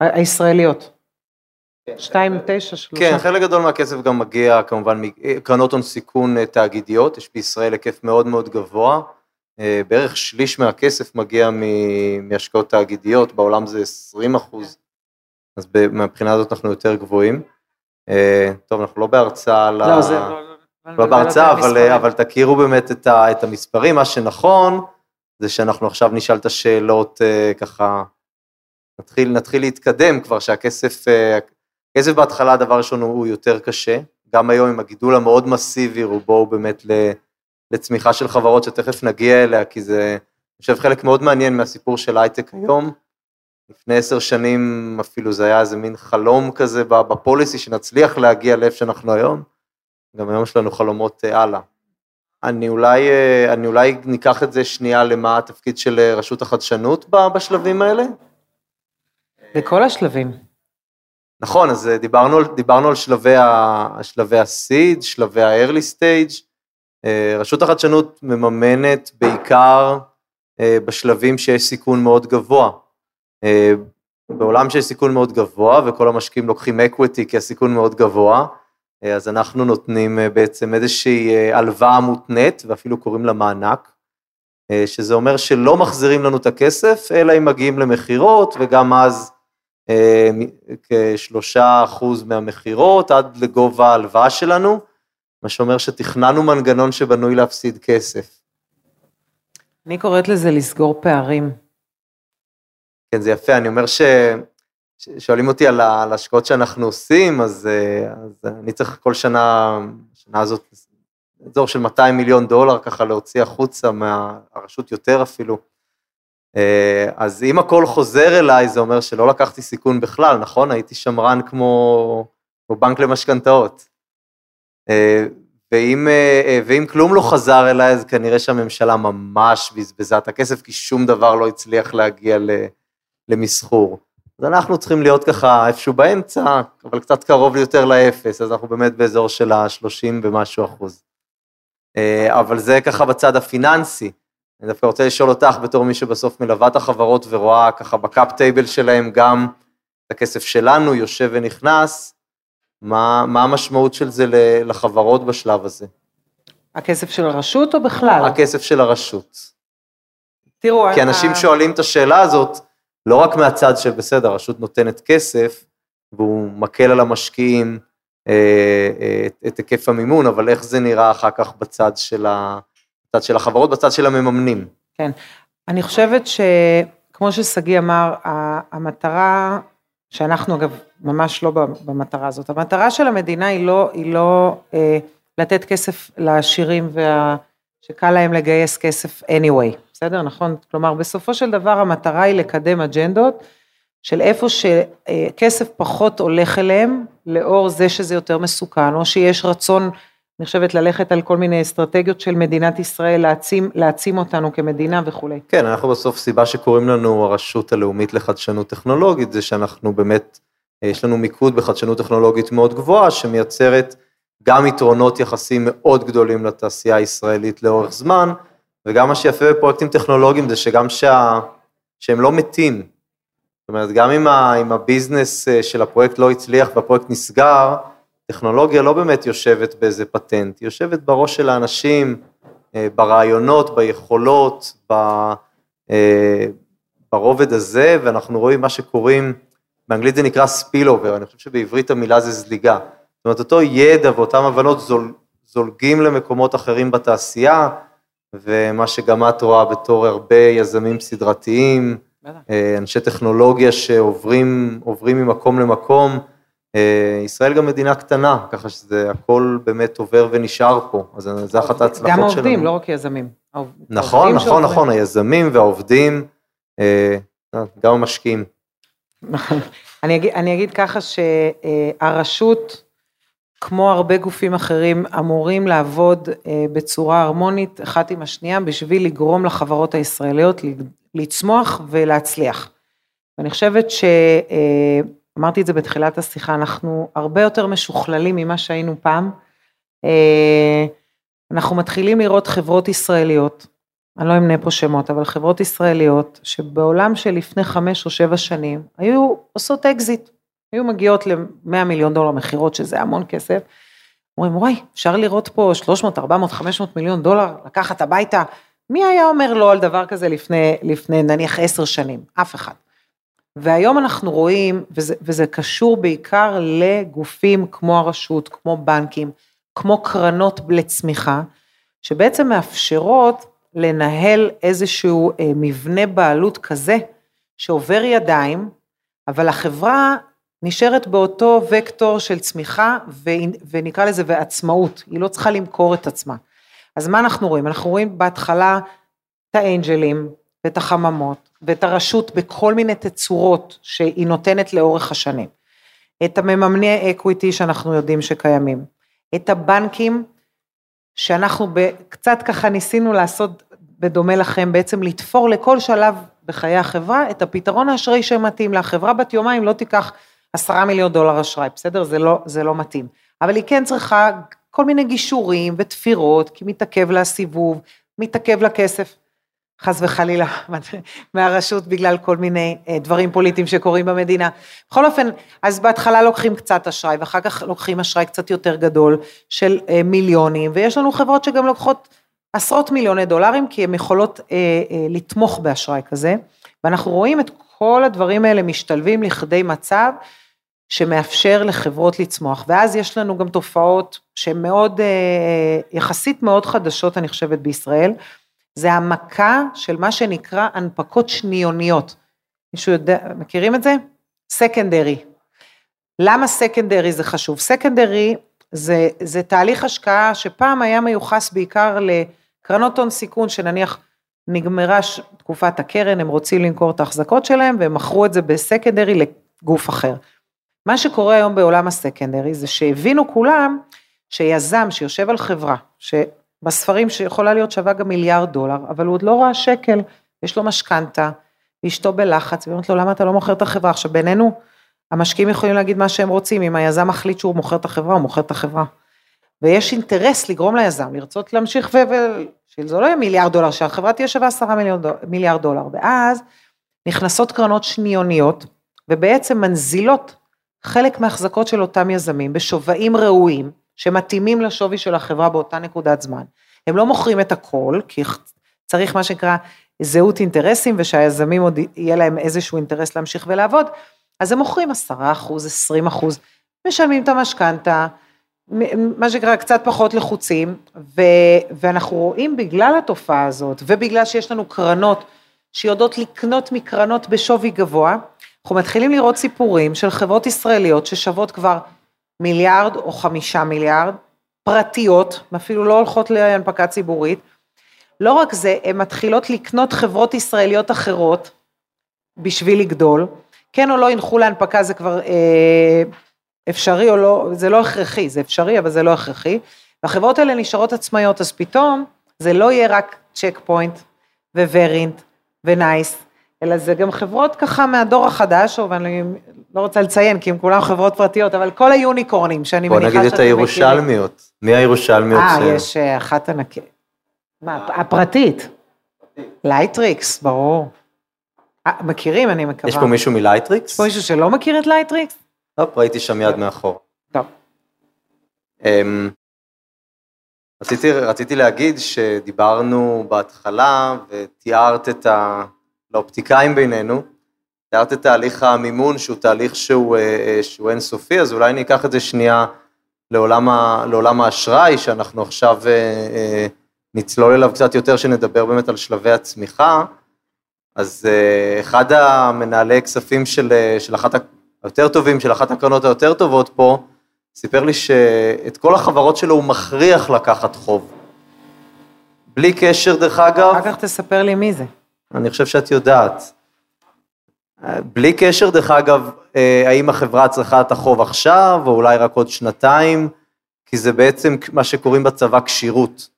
הישראליות. שתיים, תשע, שלושה. כן, חלק גדול מהכסף גם מגיע כמובן מקרנות הון סיכון אה, תאגידיות, יש בישראל היקף מאוד מאוד גבוה, אה, בערך שליש מהכסף מגיע מהשקעות תאגידיות, בעולם זה 20 אחוז, אז מהבחינה הזאת אנחנו יותר גבוהים. אה, טוב, אנחנו לא בהרצאה על ה... לא, זה לא... לא בהרצאה, אבל, תכירו באמת את המספרים, מה שנכון זה שאנחנו עכשיו נשאל את השאלות אה, ככה, נתחיל, נתחיל להתקדם כבר שהכסף, אה, הכסף בהתחלה הדבר ראשון הוא, יותר קשה, גם היום עם הגידול המאוד מסיבי רובו הוא באמת לצמיחה של חברות שתכף נגיע אליה, כי זה, אני חושב חלק מאוד מעניין מהסיפור של הייטק היום, לפני עשר שנים אפילו זה היה איזה מין חלום כזה בפוליסי שנצליח להגיע לאיפה שאנחנו היום. גם היום יש לנו חלומות אה, הלאה. אני אולי, אה, אני אולי ניקח את זה שנייה למה התפקיד של אה, רשות החדשנות בשלבים האלה. בכל השלבים. נכון, אז אה, דיברנו, דיברנו על שלבי, ה, שלבי ה-seed, שלבי ה-early stage. רשות החדשנות מממנת בעיקר בשלבים שיש סיכון מאוד גבוה. בעולם שיש סיכון מאוד גבוה וכל המשקיעים לוקחים equity כי הסיכון מאוד גבוה, אז אנחנו נותנים אה, בעצם איזושהי אה, הלוואה מותנית ואפילו קוראים לה מענק, אה, שזה אומר שלא מחזירים לנו את הכסף, אלא אם מגיעים למכירות וגם אז אה, כשלושה אחוז מהמכירות עד לגובה ההלוואה שלנו, מה שאומר שתכננו מנגנון שבנוי להפסיד כסף. אני קוראת לזה לסגור פערים. כן, זה יפה, אני אומר ש... שואלים אותי על ההשקעות שאנחנו עושים, אז, אה, אז אני צריך כל שנה, השנה הזאת, אזור של 200 מיליון דולר ככה להוציא החוצה מהרשות יותר אפילו. אה, אז אם הכל חוזר אליי, זה אומר שלא לקחתי סיכון בכלל, נכון? הייתי שמרן כמו, כמו בנק למשכנתאות. אה, ואם, ואם כלום לא חזר אליי, אז כנראה שהממשלה ממש בזבזה את הכסף, כי שום דבר לא הצליח להגיע. למסחור. אז אנחנו צריכים להיות ככה איפשהו באמצע, אבל קצת קרוב יותר לאפס, אז אנחנו באמת באזור של ה-30 ומשהו אחוז. אה, אבל זה ככה בצד הפיננסי. אני דווקא רוצה לשאול אותך, בתור מי שבסוף מלווה את החברות ורואה ככה בקאפ טייבל שלהם גם את הכסף שלנו יושב ונכנס, מה, מה המשמעות של זה לחברות בשלב הזה? הכסף של הרשות או בכלל? הכסף של הרשות. תראו, כי ה- אנשים שואלים את השאלה הזאת, לא רק מהצד של בסדר, הרשות נותנת כסף, והוא מקל על המשקיעים אה, אה, את, את היקף המימון, אבל איך זה נראה אחר כך בצד של, ה, בצד של החברות, בצד של המממנים. אני חושבת שכמו ששגיא אמר, המטרה, שאנחנו אגב ממש לא במטרה הזאת, המטרה של המדינה היא לא, היא לא אה, לתת כסף לעשירים וה... שקל להם לגייס כסף anyway, בסדר? נכון? כלומר, בסופו של דבר המטרה היא לקדם אג'נדות של איפה שכסף פחות הולך אליהם, לאור זה שזה יותר מסוכן, או שיש רצון, אני חושבת, ללכת על כל מיני אסטרטגיות של מדינת ישראל, להעצים, להעצים אותנו כמדינה וכולי. כן, אנחנו בסוף סיבה שקוראים לנו הרשות הלאומית לחדשנות טכנולוגית, זה שאנחנו באמת, יש לנו מיקוד בחדשנות טכנולוגית מאוד גבוהה, שמייצרת גם יתרונות יחסים מאוד גדולים לתעשייה הישראלית לאורך זמן, וגם מה שיפה בפרויקטים טכנולוגיים זה שגם שה, שהם לא מתים. זאת אומרת, גם אם, ה, אם הביזנס אה, של הפרויקט לא הצליח והפרויקט נסגר, טכנולוגיה לא באמת יושבת באיזה פטנט, היא יושבת בראש של האנשים, אה, ברעיונות, ביכולות, ב, אה, ברובד הזה, ואנחנו רואים מה שקוראים, באנגלית זה נקרא spill over, אני חושב שבעברית המילה זה זליגה. זאת אומרת, אותו ידע ואותן הבנות זול, זולגים למקומות אחרים בתעשייה, ומה שגם את רואה בתור הרבה יזמים סדרתיים. אה, אנשי טכנולוגיה שעוברים עוברים ממקום למקום. אה, ישראל גם מדינה קטנה, ככה שזה הכל באמת עובר ונשאר פה, אז זה אחת ההצלחות גם שלנו. העובדים, לא רק יזמים. נכון, נכון. נכון, היזמים והעובדים, אה, גם המשקיעים. אני אגיד ככה שהרשות, כמו הרבה גופים אחרים, אמורים לעבוד אה, בצורה הרמונית אחת עם השנייה בשביל לגרום לחברות הישראליות לצמוח ולהצליח. ואני חושבת ש... אה, את זה בתחילת השיחה, אנחנו הרבה יותר משוכללים ממה שהיינו פעם. אה, אנחנו מתחילים לראות חברות ישראליות, אני לא אמנה פה שמות, אבל חברות ישראליות, שבעולם של לפני חמש או שבע שנים, היו עושות אקזיט, היו מגיעות ל-100 מיליון דולר מכירות, שזה המון כסף. אומרים, וואי, אפשר לראות פה 300, 400, 500 מיליון דולר, לקחת הביתה. מי היה אומר לא על דבר כזה לפני, לפני נניח עשר שנים? אף אחד. והיום אנחנו רואים, וזה, וזה קשור בעיקר לגופים כמו הרשות, כמו בנקים, כמו קרנות לצמיחה, שבעצם מאפשרות לנהל איזשהו אה, מבנה בעלות כזה, שעובר ידיים, אבל החברה נשארת באותו וקטור של צמיחה, ונקרא לזה ועצמאות, היא לא צריכה למכור את עצמה. אז מה אנחנו רואים? אנחנו רואים בהתחלה את האנג'לים ואת החממות ואת הרשות בכל מיני תצורות שהיא נותנת לאורך השנים. את המממני equity שאנחנו יודעים שקיימים. את הבנקים שאנחנו קצת ככה ניסינו לעשות בדומה לכם, בעצם לתפור לכל שלב בחיי החברה את הפתרון האשראי שמתאים לה. חברה בת יומיים לא תיקח עשרה מיליון דולר אשראי, בסדר? זה לא, זה לא מתאים. אבל היא כן צריכה כל מיני גישורים ותפירות, כי מתעכב לה סיבוב, מתעכב לה כסף, חס וחלילה, מהרשות בגלל כל מיני אה, דברים פוליטיים שקורים במדינה. בכל אופן, אז בהתחלה לוקחים קצת אשראי, ואחר כך לוקחים אשראי קצת יותר גדול של אה, מיליונים, ויש לנו חברות שגם לוקחות עשרות מיליוני דולרים, כי הן יכולות אה, אה, לתמוך באשראי כזה, ואנחנו רואים את כל הדברים האלה משתלבים לכדי מצב שמאפשר לחברות לצמוח, ואז יש לנו גם תופעות שהן מאוד, אה, יחסית מאוד חדשות, אני חושבת, בישראל, זה המכה של מה שנקרא הנפקות שניוניות. מישהו יודע, מכירים את זה? סקנדרי. למה סקנדרי זה חשוב? סקנדרי זה, זה תהליך השקעה שפעם היה מיוחס בעיקר לקרנות הון סיכון, שנניח נגמרה תקופת הקרן, הם רוצים למכור את ההחזקות שלהם, והם מכרו את זה בסקנדרי לגוף אחר. מה שקורה היום בעולם הסקנדרי זה שהבינו כולם שיזם שיושב על חברה, שבספרים שיכולה להיות שווה גם מיליארד דולר, אבל הוא עוד לא ראה שקל, יש לו משכנתה, ואשתו בלחץ, והיא אומרת לו, למה אתה לא מוכר את החברה? עכשיו בינינו, המשקיעים יכולים להגיד מה שהם רוצים, אם היזם מחליט שהוא מוכר את החברה, הוא מוכר את החברה. ויש אינטרס לגרום ליזם לרצות להמשיך ו... לא יהיה מיליארד דולר, שהחברה תהיה שווה עשרה מיליארד דולר, ואז נכנסות קרנות שניוניות, ובעצם מנזילות חלק מההחזקות של אותם יזמים בשווים ראויים, שמתאימים לשווי של החברה באותה נקודת זמן. הם לא מוכרים את הכל, כי צריך מה שנקרא זהות אינטרסים, ושהיזמים עוד יהיה להם איזשהו אינטרס להמשיך ולעבוד, אז הם מוכרים עשרה אחוז, עשרים אחוז, משלמים את המשכנתה, מה שנקרא קצת פחות לחוצים, ו, ואנחנו רואים בגלל התופעה הזאת, ובגלל שיש לנו קרנות שיודעות לקנות מקרנות בשווי גבוה, אנחנו מתחילים לראות סיפורים של חברות ישראליות ששוות כבר מיליארד או חמישה מיליארד, פרטיות, אפילו לא הולכות להנפקה ציבורית. לא רק זה, הן מתחילות לקנות חברות ישראליות אחרות בשביל לגדול. כן או לא ילכו להנפקה זה כבר אה, אפשרי או לא, זה לא הכרחי, זה אפשרי אבל זה לא הכרחי. והחברות האלה נשארות עצמאיות, אז פתאום זה לא יהיה רק צ'ק פוינט וורינט ונייס, אלא זה גם חברות ככה מהדור החדש, ואני לא רוצה לציין, כי הם כולם חברות פרטיות, אבל כל היוניקורנים שאני מניחה שאתם מכירים. בוא נגיד. את הירושלמיות. מי הירושלמיות? אה, ש- יש אה, אחת ענקית. מה, הפרטית? לייטריקס, ברור. אה, מכירים, אני מקווה. יש פה מישהו מלייטריקס? יש פה מישהו שלא מכיר את לייטריקס? הופ, ראיתי שם יד מאחור. טוב. אמ, רציתי, רציתי להגיד שדיברנו בהתחלה ותיארת את ה... לאופטיקאים בינינו, תיארת את תהליך המימון שהוא תהליך שהוא, אה, אה, שהוא אינסופי, אז אולי ניקח את זה שנייה לעולם, ה, לעולם האשראי, שאנחנו עכשיו אה, נצלול אליו קצת יותר, שנדבר באמת על שלבי הצמיחה. אז אחד המנהלי כספים של, של אחת, היותר טובים, של אחת הקרנות היותר טובות פה, סיפר לי שאת כל החברות שלו הוא מכריח לקחת חוב. בלי קשר, דרך אגב, אחר כך תספר לי מי זה. אני חושב שאת יודעת. בלי קשר, דרך אגב, אה, האם החברה צריכה את החוב עכשיו, או אולי רק עוד שנתיים, כי זה בעצם מה שקוראים בצבא כשירות.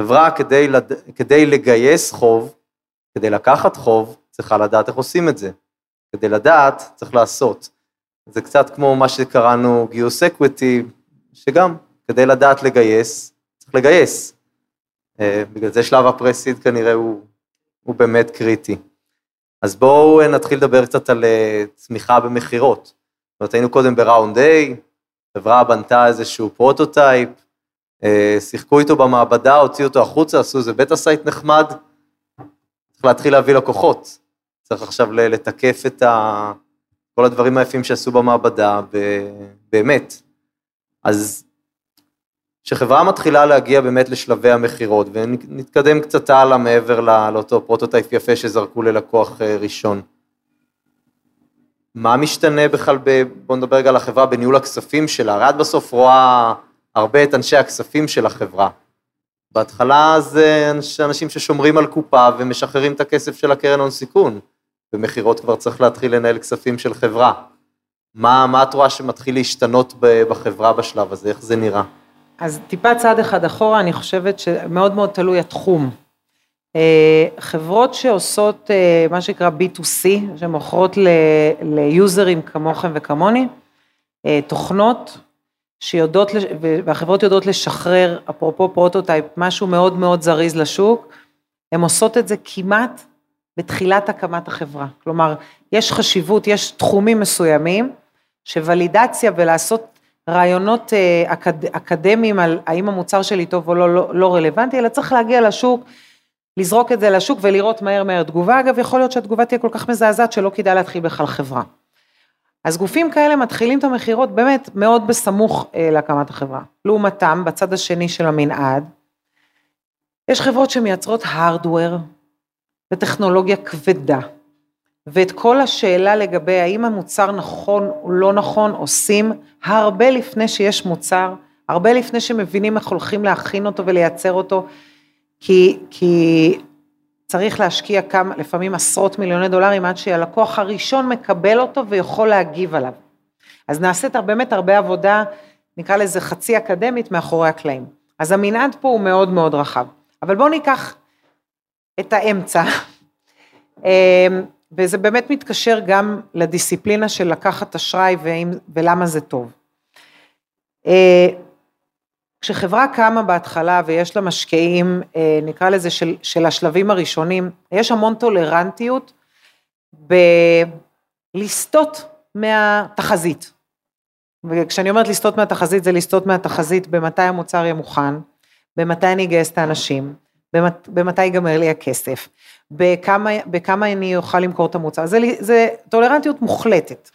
חברה, כדי, לד... כדי לגייס חוב, כדי לקחת חוב, צריכה לדעת איך עושים את זה. כדי לדעת, צריך לעשות. זה קצת כמו מה שקראנו גיוס equity, שגם, כדי לדעת לגייס, צריך לגייס. אה, בגלל זה שלב ה pre-seed כנראה הוא, הוא באמת קריטי. אז בואו אה, נתחיל לדבר קצת על אה, צמיחה במכירות. זאת אומרת, היינו קודם ב round A, חברה בנתה איזשהו פרוטוטייפ, אה, שיחקו איתו במעבדה, הוציאו אותו החוצה, עשו איזה beta site נחמד, צריך להתחיל להביא לקוחות. צריך עכשיו לתקף את ה... כל הדברים היפים שעשו במעבדה, ב- באמת. אז כשחברה מתחילה להגיע באמת לשלבי המכירות, ונתקדם קצת הלאה מעבר לא- לאותו פרוטוטייפ יפה שזרקו ללקוח אה, ראשון. מה משתנה בכלל, ב... בוא נדבר רגע על החברה בניהול הכספים שלה, הרי את בסוף רואה הרבה את אנשי הכספים של החברה. בהתחלה זה אנש- אנשים ששומרים על קופה ומשחררים את הכסף של הקרן הון סיכון. במכירות כבר צריך להתחיל לנהל כספים של חברה. מה, מה את רואה שמתחיל להשתנות בחברה בשלב הזה, איך זה נראה? אז טיפה צעד אחד אחורה, אני חושבת שמאוד מאוד תלוי התחום. אה, חברות שעושות אה, מה שנקרא B2C, שמוכרות ליוזרים כמוכם וכמוני, אה, תוכנות שיודעות, והחברות יודעות לשחרר, אפרופו prototype, משהו מאוד מאוד זריז לשוק, הן עושות את זה כמעט בתחילת הקמת החברה. כלומר, יש חשיבות, יש תחומים מסוימים, שולידציה ולעשות רעיונות אה, אקד, אקדמיים על האם המוצר שלי טוב או לא, לא, לא רלוונטי, אלא צריך להגיע לשוק, לזרוק את זה לשוק ולראות מהר מהר תגובה. אגב, יכול להיות שהתגובה תהיה כל כך מזעזעת שלא כדאי להתחיל בכלל חברה. אז גופים כאלה מתחילים את המכירות באמת מאוד בסמוך אה, להקמת החברה. לעומתם, בצד השני של המנעד, יש חברות שמייצרות הארדוור וטכנולוגיה כבדה, ואת כל השאלה לגבי האם המוצר נכון או לא נכון עושים הרבה לפני שיש מוצר, הרבה לפני שמבינים איך הולכים להכין אותו ולייצר אותו, כי, כי צריך להשקיע כמה, לפעמים עשרות מיליוני דולרים עד שהלקוח הראשון מקבל אותו ויכול להגיב עליו. אז נעשית באמת הרבה עבודה, נקרא לזה חצי אקדמית, מאחורי הקלעים. אז המנעד פה הוא מאוד מאוד רחב. אבל בואו ניקח את האמצע, אמ, וזה באמת מתקשר גם לדיסציפלינה של לקחת אשראי ואם, ולמה זה טוב. אה, כשחברה קמה בהתחלה ויש לה משקיעים, אה, נקרא לזה של, של השלבים הראשונים, יש המון טולרנטיות בלסטות מהתחזית. וכשאני אומרת לסטות מהתחזית, זה לסטות מהתחזית במתי המוצר יהיה מוכן, במתי אני אגייס את האנשים, במת, במתי ייגמר לי הכסף, בכמה, בכמה אני אוכל למכור את המוצר, זה, זה טולרנטיות מוחלטת.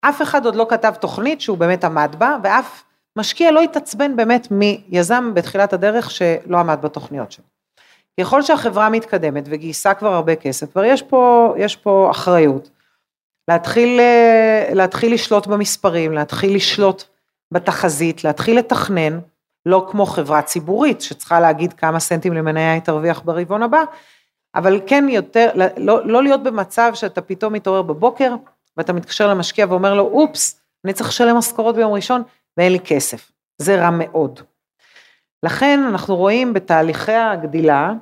אף אחד עוד לא כתב תוכנית שהוא באמת עמד בה, ואף משקיע לא התעצבן באמת מיזם בתחילת הדרך שלא עמד בתוכניות שלו. ככל שהחברה מתקדמת וגייסה כבר הרבה כסף, כבר יש פה, יש פה אחריות. להתחיל, להתחיל לשלוט במספרים, להתחיל לשלוט בתחזית, להתחיל לתכנן, לא כמו חברה ציבורית שצריכה להגיד כמה סנטים למניה היא תרוויח ברבעון הבא, אבל כן יותר, לא, לא להיות במצב שאתה פתאום מתעורר בבוקר ואתה מתקשר למשקיע ואומר לו, אופס, אני צריך לשלם משכורות ביום ראשון ואין לי כסף. זה רע מאוד. לכן אנחנו רואים בתהליכי הגדילה,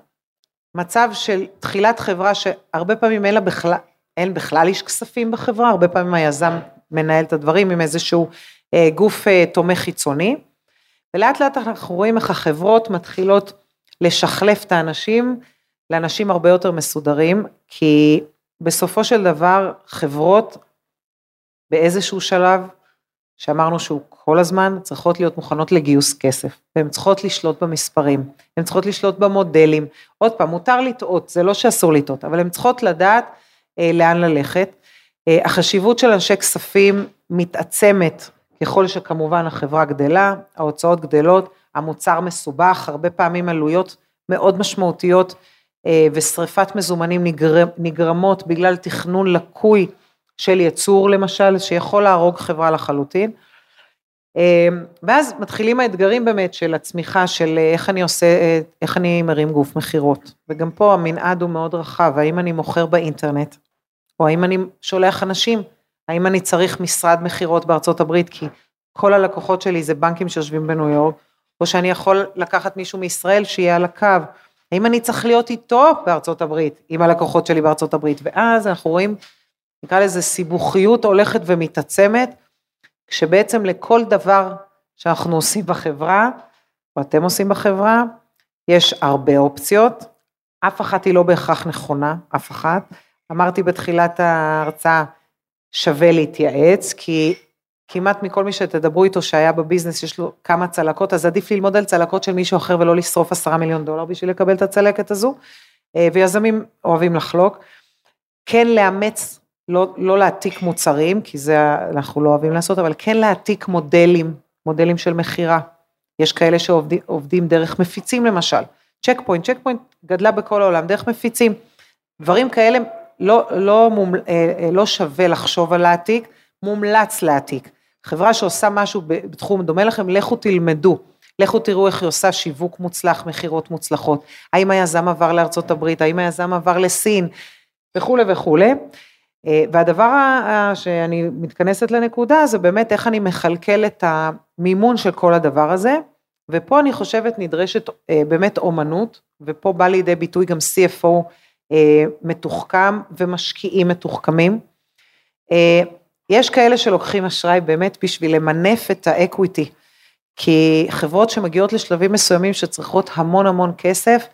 מצב של תחילת חברה שהרבה פעמים אין לה בכלל, אין בכלל איש כספים בחברה, הרבה פעמים היזם מנהל את הדברים עם איזשהו אה, גוף אה, תומך חיצוני, ולאט לאט אנחנו רואים איך החברות מתחילות לשחלף את האנשים לאנשים הרבה יותר מסודרים, כי בסופו של דבר חברות באיזשהו שלב, שאמרנו שהוא כל הזמן, צריכות להיות מוכנות לגיוס כסף, והן צריכות לשלוט במספרים, הן צריכות לשלוט במודלים. עוד פעם, מותר לטעות, זה לא שאסור לטעות, אבל הן צריכות לדעת אה, לאן ללכת. אה, החשיבות של אנשי כספים מתעצמת ככל שכמובן החברה גדלה, ההוצאות גדלות, המוצר מסובך, הרבה פעמים עלויות מאוד משמעותיות ושריפת מזומנים נגרם, נגרמות בגלל תכנון לקוי של ייצור למשל, שיכול להרוג חברה לחלוטין. אה, ואז מתחילים האתגרים באמת של הצמיחה, של איך אני עושה, איך אני מרים גוף מכירות. וגם פה המנעד הוא מאוד רחב, האם אני מוכר באינטרנט, או האם אני שולח אנשים, האם אני צריך משרד מכירות בארצות הברית, כי כל הלקוחות שלי זה בנקים שיושבים בניו יורק, או שאני יכול לקחת מישהו מישראל שיהיה על הקו. האם אני צריך להיות איתו בארצות הברית, עם הלקוחות שלי בארצות הברית, ואז אנחנו רואים, נקרא לזה סיבוכיות הולכת ומתעצמת, כשבעצם לכל דבר שאנחנו עושים בחברה, או אתם עושים בחברה, יש הרבה אופציות, אף אחת היא לא בהכרח נכונה, אף אחת. אמרתי בתחילת ההרצאה, שווה להתייעץ, כי כמעט מכל מי שתדברו איתו שהיה בביזנס, יש לו כמה צלקות, אז עדיף ללמוד על צלקות של מישהו אחר ולא לשרוף עשרה מיליון דולר בשביל לקבל את הצלקת הזו, אה, ויזמים אוהבים לחלוק. כן לאמץ, לא, לא להעתיק מוצרים, כי זה אנחנו לא אוהבים לעשות, אבל כן להעתיק מודלים, מודלים של מכירה. יש כאלה שעובדים דרך מפיצים למשל. צ'ק פוינט, צ'ק פוינט גדלה בכל העולם, דרך מפיצים. דברים כאלה לא, לא, אה, לא שווה לחשוב על להעתיק, מומלץ להעתיק. חברה שעושה משהו בתחום דומה לכם, לכו תלמדו. לכו תראו איך היא עושה שיווק מוצלח, מכירות מוצלחות. האם היזם עבר לארצות הברית, האם היזם עבר לסין, וכולי וכולי. אה, והדבר שאני מתכנסת לנקודה זה באמת איך אני מכלכל את המימון של כל הדבר הזה, ופה אני חושבת נדרשת אה, באמת אומנות, ופה בא לידי ביטוי גם CFO אה, מתוחכם ומשקיעים מתוחכמים. יש כאלה שלוקחים אשראי באמת בשביל למנף את האקוויטי, כי חברות שמגיעות לשלבים מסוימים שצריכות המון המון כסף,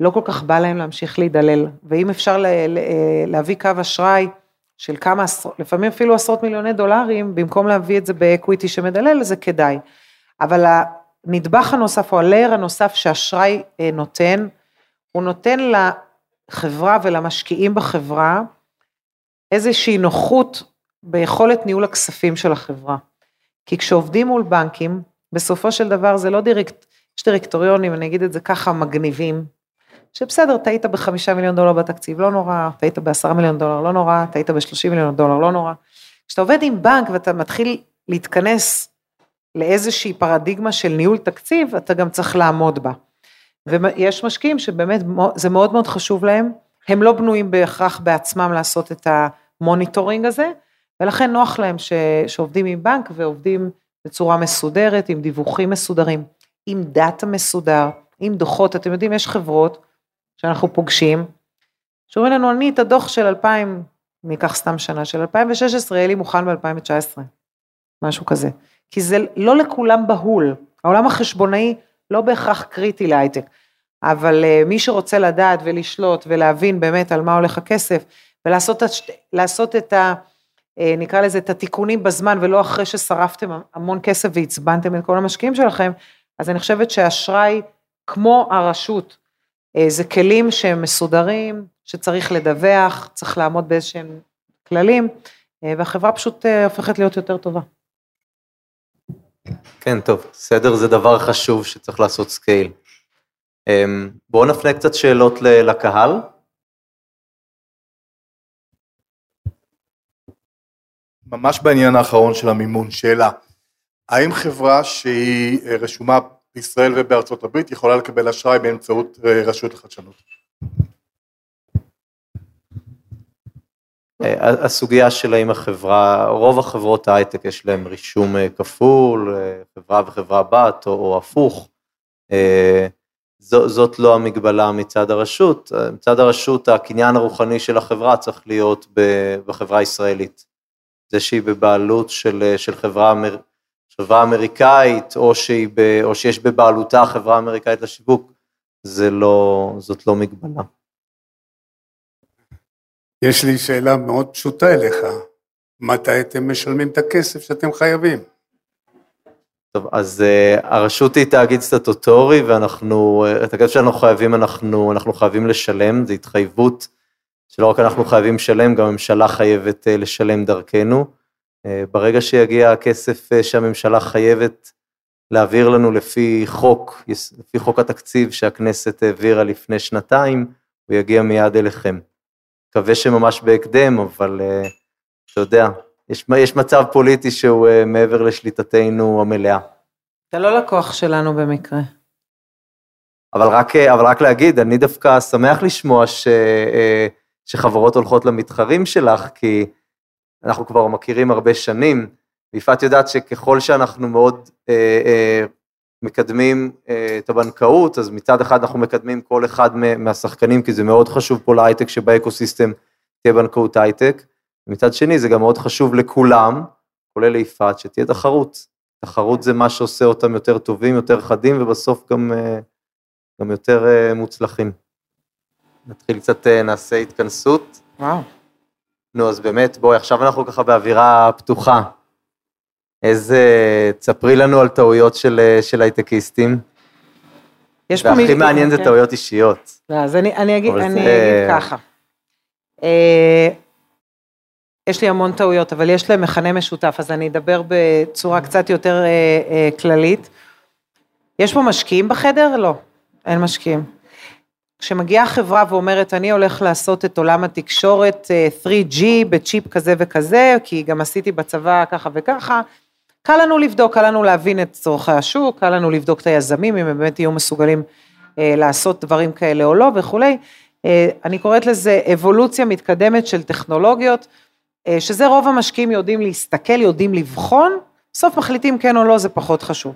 לא כל כך בא להם להמשיך להידלל, ואם אפשר להביא קו אשראי של כמה, לפעמים אפילו עשרות מיליוני דולרים, במקום להביא את זה באקוויטי שמדלל, זה כדאי. אבל הנדבך הנוסף או הלייר הנוסף שאשראי אה, נותן, הוא נותן לחברה ולמשקיעים בחברה איזושהי נוחות ביכולת ניהול הכספים של החברה. כי כשעובדים מול בנקים, בסופו של דבר זה לא דירקט, יש דירקטוריונים, אני אגיד את זה ככה, מגניבים, שבסדר, טעית בחמישה מיליון דולר בתקציב, לא נורא, טעית בעשרה מיליון דולר, לא נורא, טעית בשלושים מיליון דולר, לא נורא. כשאתה עובד עם בנק ואתה מתחיל להתכנס לאיזושהי פרדיגמה של ניהול תקציב, אתה גם צריך לעמוד בה. ויש משקיעים שבאמת זה מאוד מאוד חשוב להם, הם לא בנויים בהכרח בעצמם לעשות את ה monitoring הזה, ולכן נוח להם ש, שעובדים עם בנק ועובדים בצורה מסודרת, עם דיווחים מסודרים, עם data מסודר, עם דוחות, אתם יודעים, יש חברות שאנחנו פוגשים, שאומרים לנו, אני את הדוח של 2000, אני אקח סתם שנה, של 2016, יהיה לי מוכן ב-2019, משהו כזה. כי זה לא לכולם בהול, העולם החשבונאי לא בהכרח קריטי להייטק, אבל uh, מי שרוצה לדעת ולשלוט ולהבין באמת על מה הולך הכסף, ולעשות את ה... אה, נקרא לזה את התיקונים בזמן ולא אחרי ששרפתם המון כסף ועצבנתם את כל המשקיעים שלכם, אז אני חושבת שאשראי כמו הרשות, אה, זה כלים שהם מסודרים, שצריך לדווח, צריך לעמוד באיזשהם כללים, אה, והחברה פשוט הופכת להיות יותר טובה. כן, טוב, סדר זה דבר חשוב שצריך לעשות scale. בואו נפנה קצת שאלות לקהל. ממש בעניין האחרון של המימון, שאלה, האם חברה שהיא אה, רשומה בישראל ובארצות הברית יכולה לקבל אשראי באמצעות אה, רשות לחדשנות? אה, הסוגיה של האם החברה, רוב החברות ההייטק יש להם רישום כפול, חברה וחברה בת או, או הפוך, זאת לא המגבלה מצד הרשות, מצד הרשות הקניין הרוחני של החברה צריך להיות בחברה הישראלית. זה שהיא בבעלות של, של חברה, אמר, חברה אמריקאית, או, שהיא ב, או שיש בבעלותה חברה אמריקאית לשיווק, זה לא, זאת לא מגבלה. יש לי שאלה מאוד פשוטה אליך, מתי אתם משלמים את הכסף שאתם חייבים? טוב, אז uh, הרשות היא תאגיד סטטוטורי, ואנחנו, uh, את הכסף שאנחנו חייבים, אנחנו, אנחנו חייבים לשלם, זו התחייבות שלא רק אנחנו חייבים לשלם, גם הממשלה חייבת אה, לשלם דרכנו. אה, ברגע שיגיע הכסף אה, שהממשלה חייבת להעביר לנו לפי חוק, לפי חוק התקציב שהכנסת העבירה לפני שנתיים, הוא יגיע מיד אליכם. מקווה שממש בהקדם, אבל אתה יודע, יש, יש מצב פוליטי שהוא מעבר לשליטתנו המלאה. אתה לא לקוח שלנו במקרה. אבל רק, אבל רק להגיד, אני דווקא שמח לשמוע ש, שחברות הולכות למתחרים שלך, כי אנחנו כבר מכירים הרבה שנים, ויפעת יודעת שככל שאנחנו מאוד אה, אה, מקדמים אה, את הבנקאות, אז מצד אחד אנחנו מקדמים כל אחד מהשחקנים, כי זה מאוד חשוב פה להייטק שבאקוסיסטם תהיה בנקאות הייטק, ומצד שני זה גם מאוד חשוב לכולם, כולל ליפעת, שתהיה תחרות. תחרות זה מה שעושה אותם יותר טובים, יותר חדים, ובסוף גם, אה, גם יותר אה, מוצלחים. נתחיל קצת, אה, נעשה התכנסות. וואו. נו, אז באמת, בואי, עכשיו אנחנו ככה באווירה פתוחה. איזה, תספרי לנו על טעויות של, של הייטקיסטים. יש פה והכי מישהו- מעניין זה כן. טעויות אישיות. לא, אז אני, אני, אגיד, אני זה- אגיד ככה. אה, יש לי המון טעויות, אבל יש להם מכנה משותף, אז אני אדבר בצורה קצת יותר אה, אה, כללית. יש פה משקיעים בחדר? לא, אין משקיעים. כשמגיעה חברה ואומרת, אני הולך לעשות את עולם התקשורת אה, 3G בצ'יפ כזה וכזה, כי גם עשיתי בצבא ככה וככה, קל לנו לבדוק, קל לנו להבין את צורכי השוק, קל לנו לבדוק את היזמים, אם הם באמת יהיו מסוגלים אה, לעשות דברים כאלה או לא וכולי. אה, אני קוראת לזה אבולוציה מתקדמת של טכנולוגיות, אה, שזה רוב המשקיעים יודעים להסתכל, יודעים לבחון, בסוף מחליטים כן או לא, זה פחות חשוב.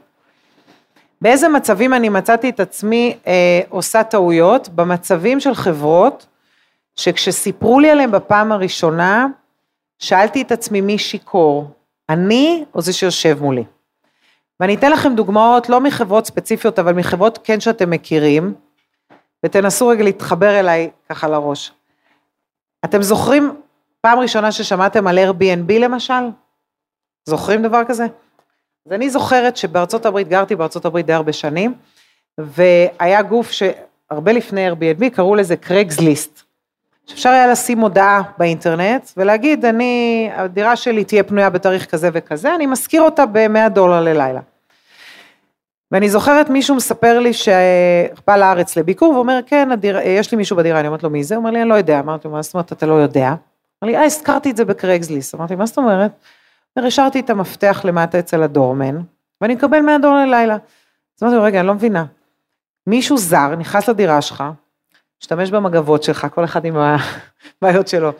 באיזה מצבים אני מצאתי את עצמי אה, עושה טעויות? במצבים של חברות, שכשסיפרו לי עליהם בפעם הראשונה, שאלתי את עצמי מי שיכור, אני או זה שיושב מולי. ואני אתן לכם דוגמאות, לא מחברות ספציפיות, אבל מחברות כן שאתם מכירים, ותנסו רגע להתחבר אליי ככה לראש. אתם זוכרים פעם ראשונה ששמעתם על Airbnb למשל? זוכרים דבר כזה? אז אני זוכרת שבארצות הברית, גרתי בארצות הברית די הרבה שנים, והיה גוף שהרבה לפני Airbnb, קראו לזה קרגסליסט. שאפשר היה לשים הודעה באינטרנט ולהגיד, אני, הדירה שלי תהיה פנויה בתאריך כזה וכזה, אני משכיר אותה ב-100 דולר ללילה. ואני זוכרת מישהו מספר לי שבא לארץ לביקור ואומר, כן, הדיר, יש לי מישהו בדירה, אני אומרת לו, מי זה? הוא אומר לי, אני לא יודע. אמרתי לו, מה זאת אומרת, אתה לא יודע? אמר לי, אה, הזכרתי את זה בקרגסליסט. אמרתי, מה זאת אומרת? אומר, השארתי את המפתח למטה אצל הדורמן, ואני מקבל 100 דולר ללילה. אז אמרתי לו, רגע, אני לא מבינה. מישהו זר נכנס לדירה שלך, משתמש במגבות שלך, כל אחד עם הבעיות שלו,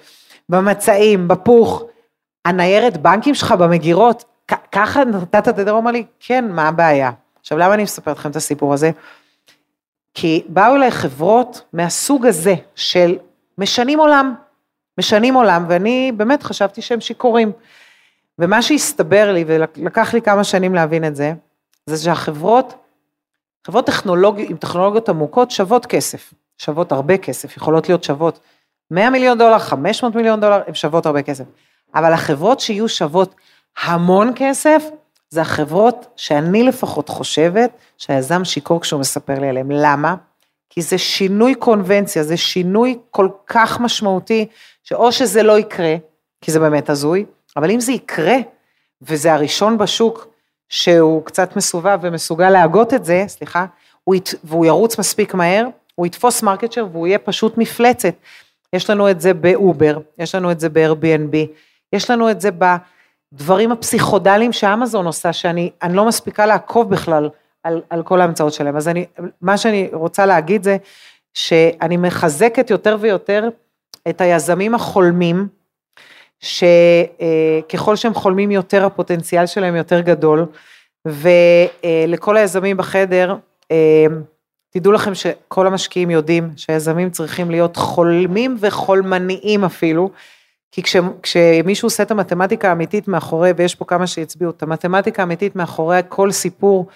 במצעים, בפוך, הניירת בנקים שלך במגירות, ככה נתת את הדבר, הוא אמר לי, כן, מה הבעיה? עכשיו, למה אני מספרת לכם את הסיפור הזה? כי באו אליי חברות מהסוג הזה של משנים עולם, משנים עולם, ואני באמת חשבתי שהם שיכורים. ומה שהסתבר לי, ולקח לי כמה שנים להבין את זה, זה שהחברות, חברות טכנולוגיות, עם טכנולוגיות עמוקות שוות כסף, שוות הרבה כסף, יכולות להיות שוות 100 מיליון דולר, 500 מיליון דולר, הן שוות הרבה כסף. אבל החברות שיהיו שוות המון כסף, זה החברות שאני לפחות חושבת שהיזם שיכור כשהוא מספר לי עליהן. למה? כי זה שינוי קונבנציה, זה שינוי כל כך משמעותי, שאו שזה לא יקרה, כי זה באמת הזוי, אבל אם זה יקרה, וזה הראשון בשוק שהוא קצת מסוגל ומסוגל להגות את זה, סליחה, הוא ית, והוא ירוץ מספיק מהר, הוא יתפוס market share והוא יהיה פשוט מפלצת. יש לנו את זה באובר, יש לנו את זה ב-Airbnb, יש לנו את זה בדברים הפסיכודליים שאמזון עושה, שאני אני לא מספיקה לעקוב בכלל על, על כל ההמצאות שלהם. אז אני, מה שאני רוצה להגיד זה, שאני מחזקת יותר ויותר את היזמים החולמים, שככל שהם חולמים יותר, הפוטנציאל שלהם יותר גדול, ולכל היזמים בחדר, תדעו לכם שכל המשקיעים יודעים שהיזמים צריכים להיות חולמים וחולמניים אפילו, כי כש, כשמישהו עושה את המתמטיקה האמיתית מאחורי, ויש פה כמה שהצביעו, את המתמטיקה האמיתית מאחורי כל סיפור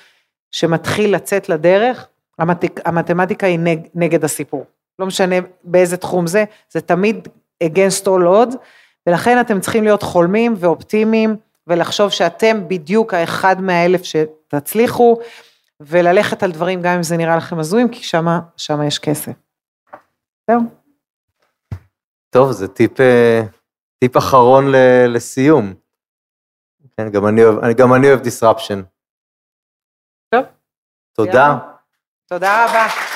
שמתחיל לצאת לדרך, המת, המתמטיקה היא נג, נגד הסיפור. לא משנה באיזה תחום זה, זה תמיד against all odds, ולכן אתם צריכים להיות חולמים ואופטימיים, ולחשוב שאתם בדיוק האחד מהאלף שתצליחו, וללכת על דברים גם אם זה נראה לכם הזויים, כי שמה, שמה יש כסף. זהו. טוב, זה טיפ, אה, טיפ אחרון ל- לסיום. כן, גם אני אוהב, גם אני אוהב disruption. טוב. תודה. יאללה. תודה רבה.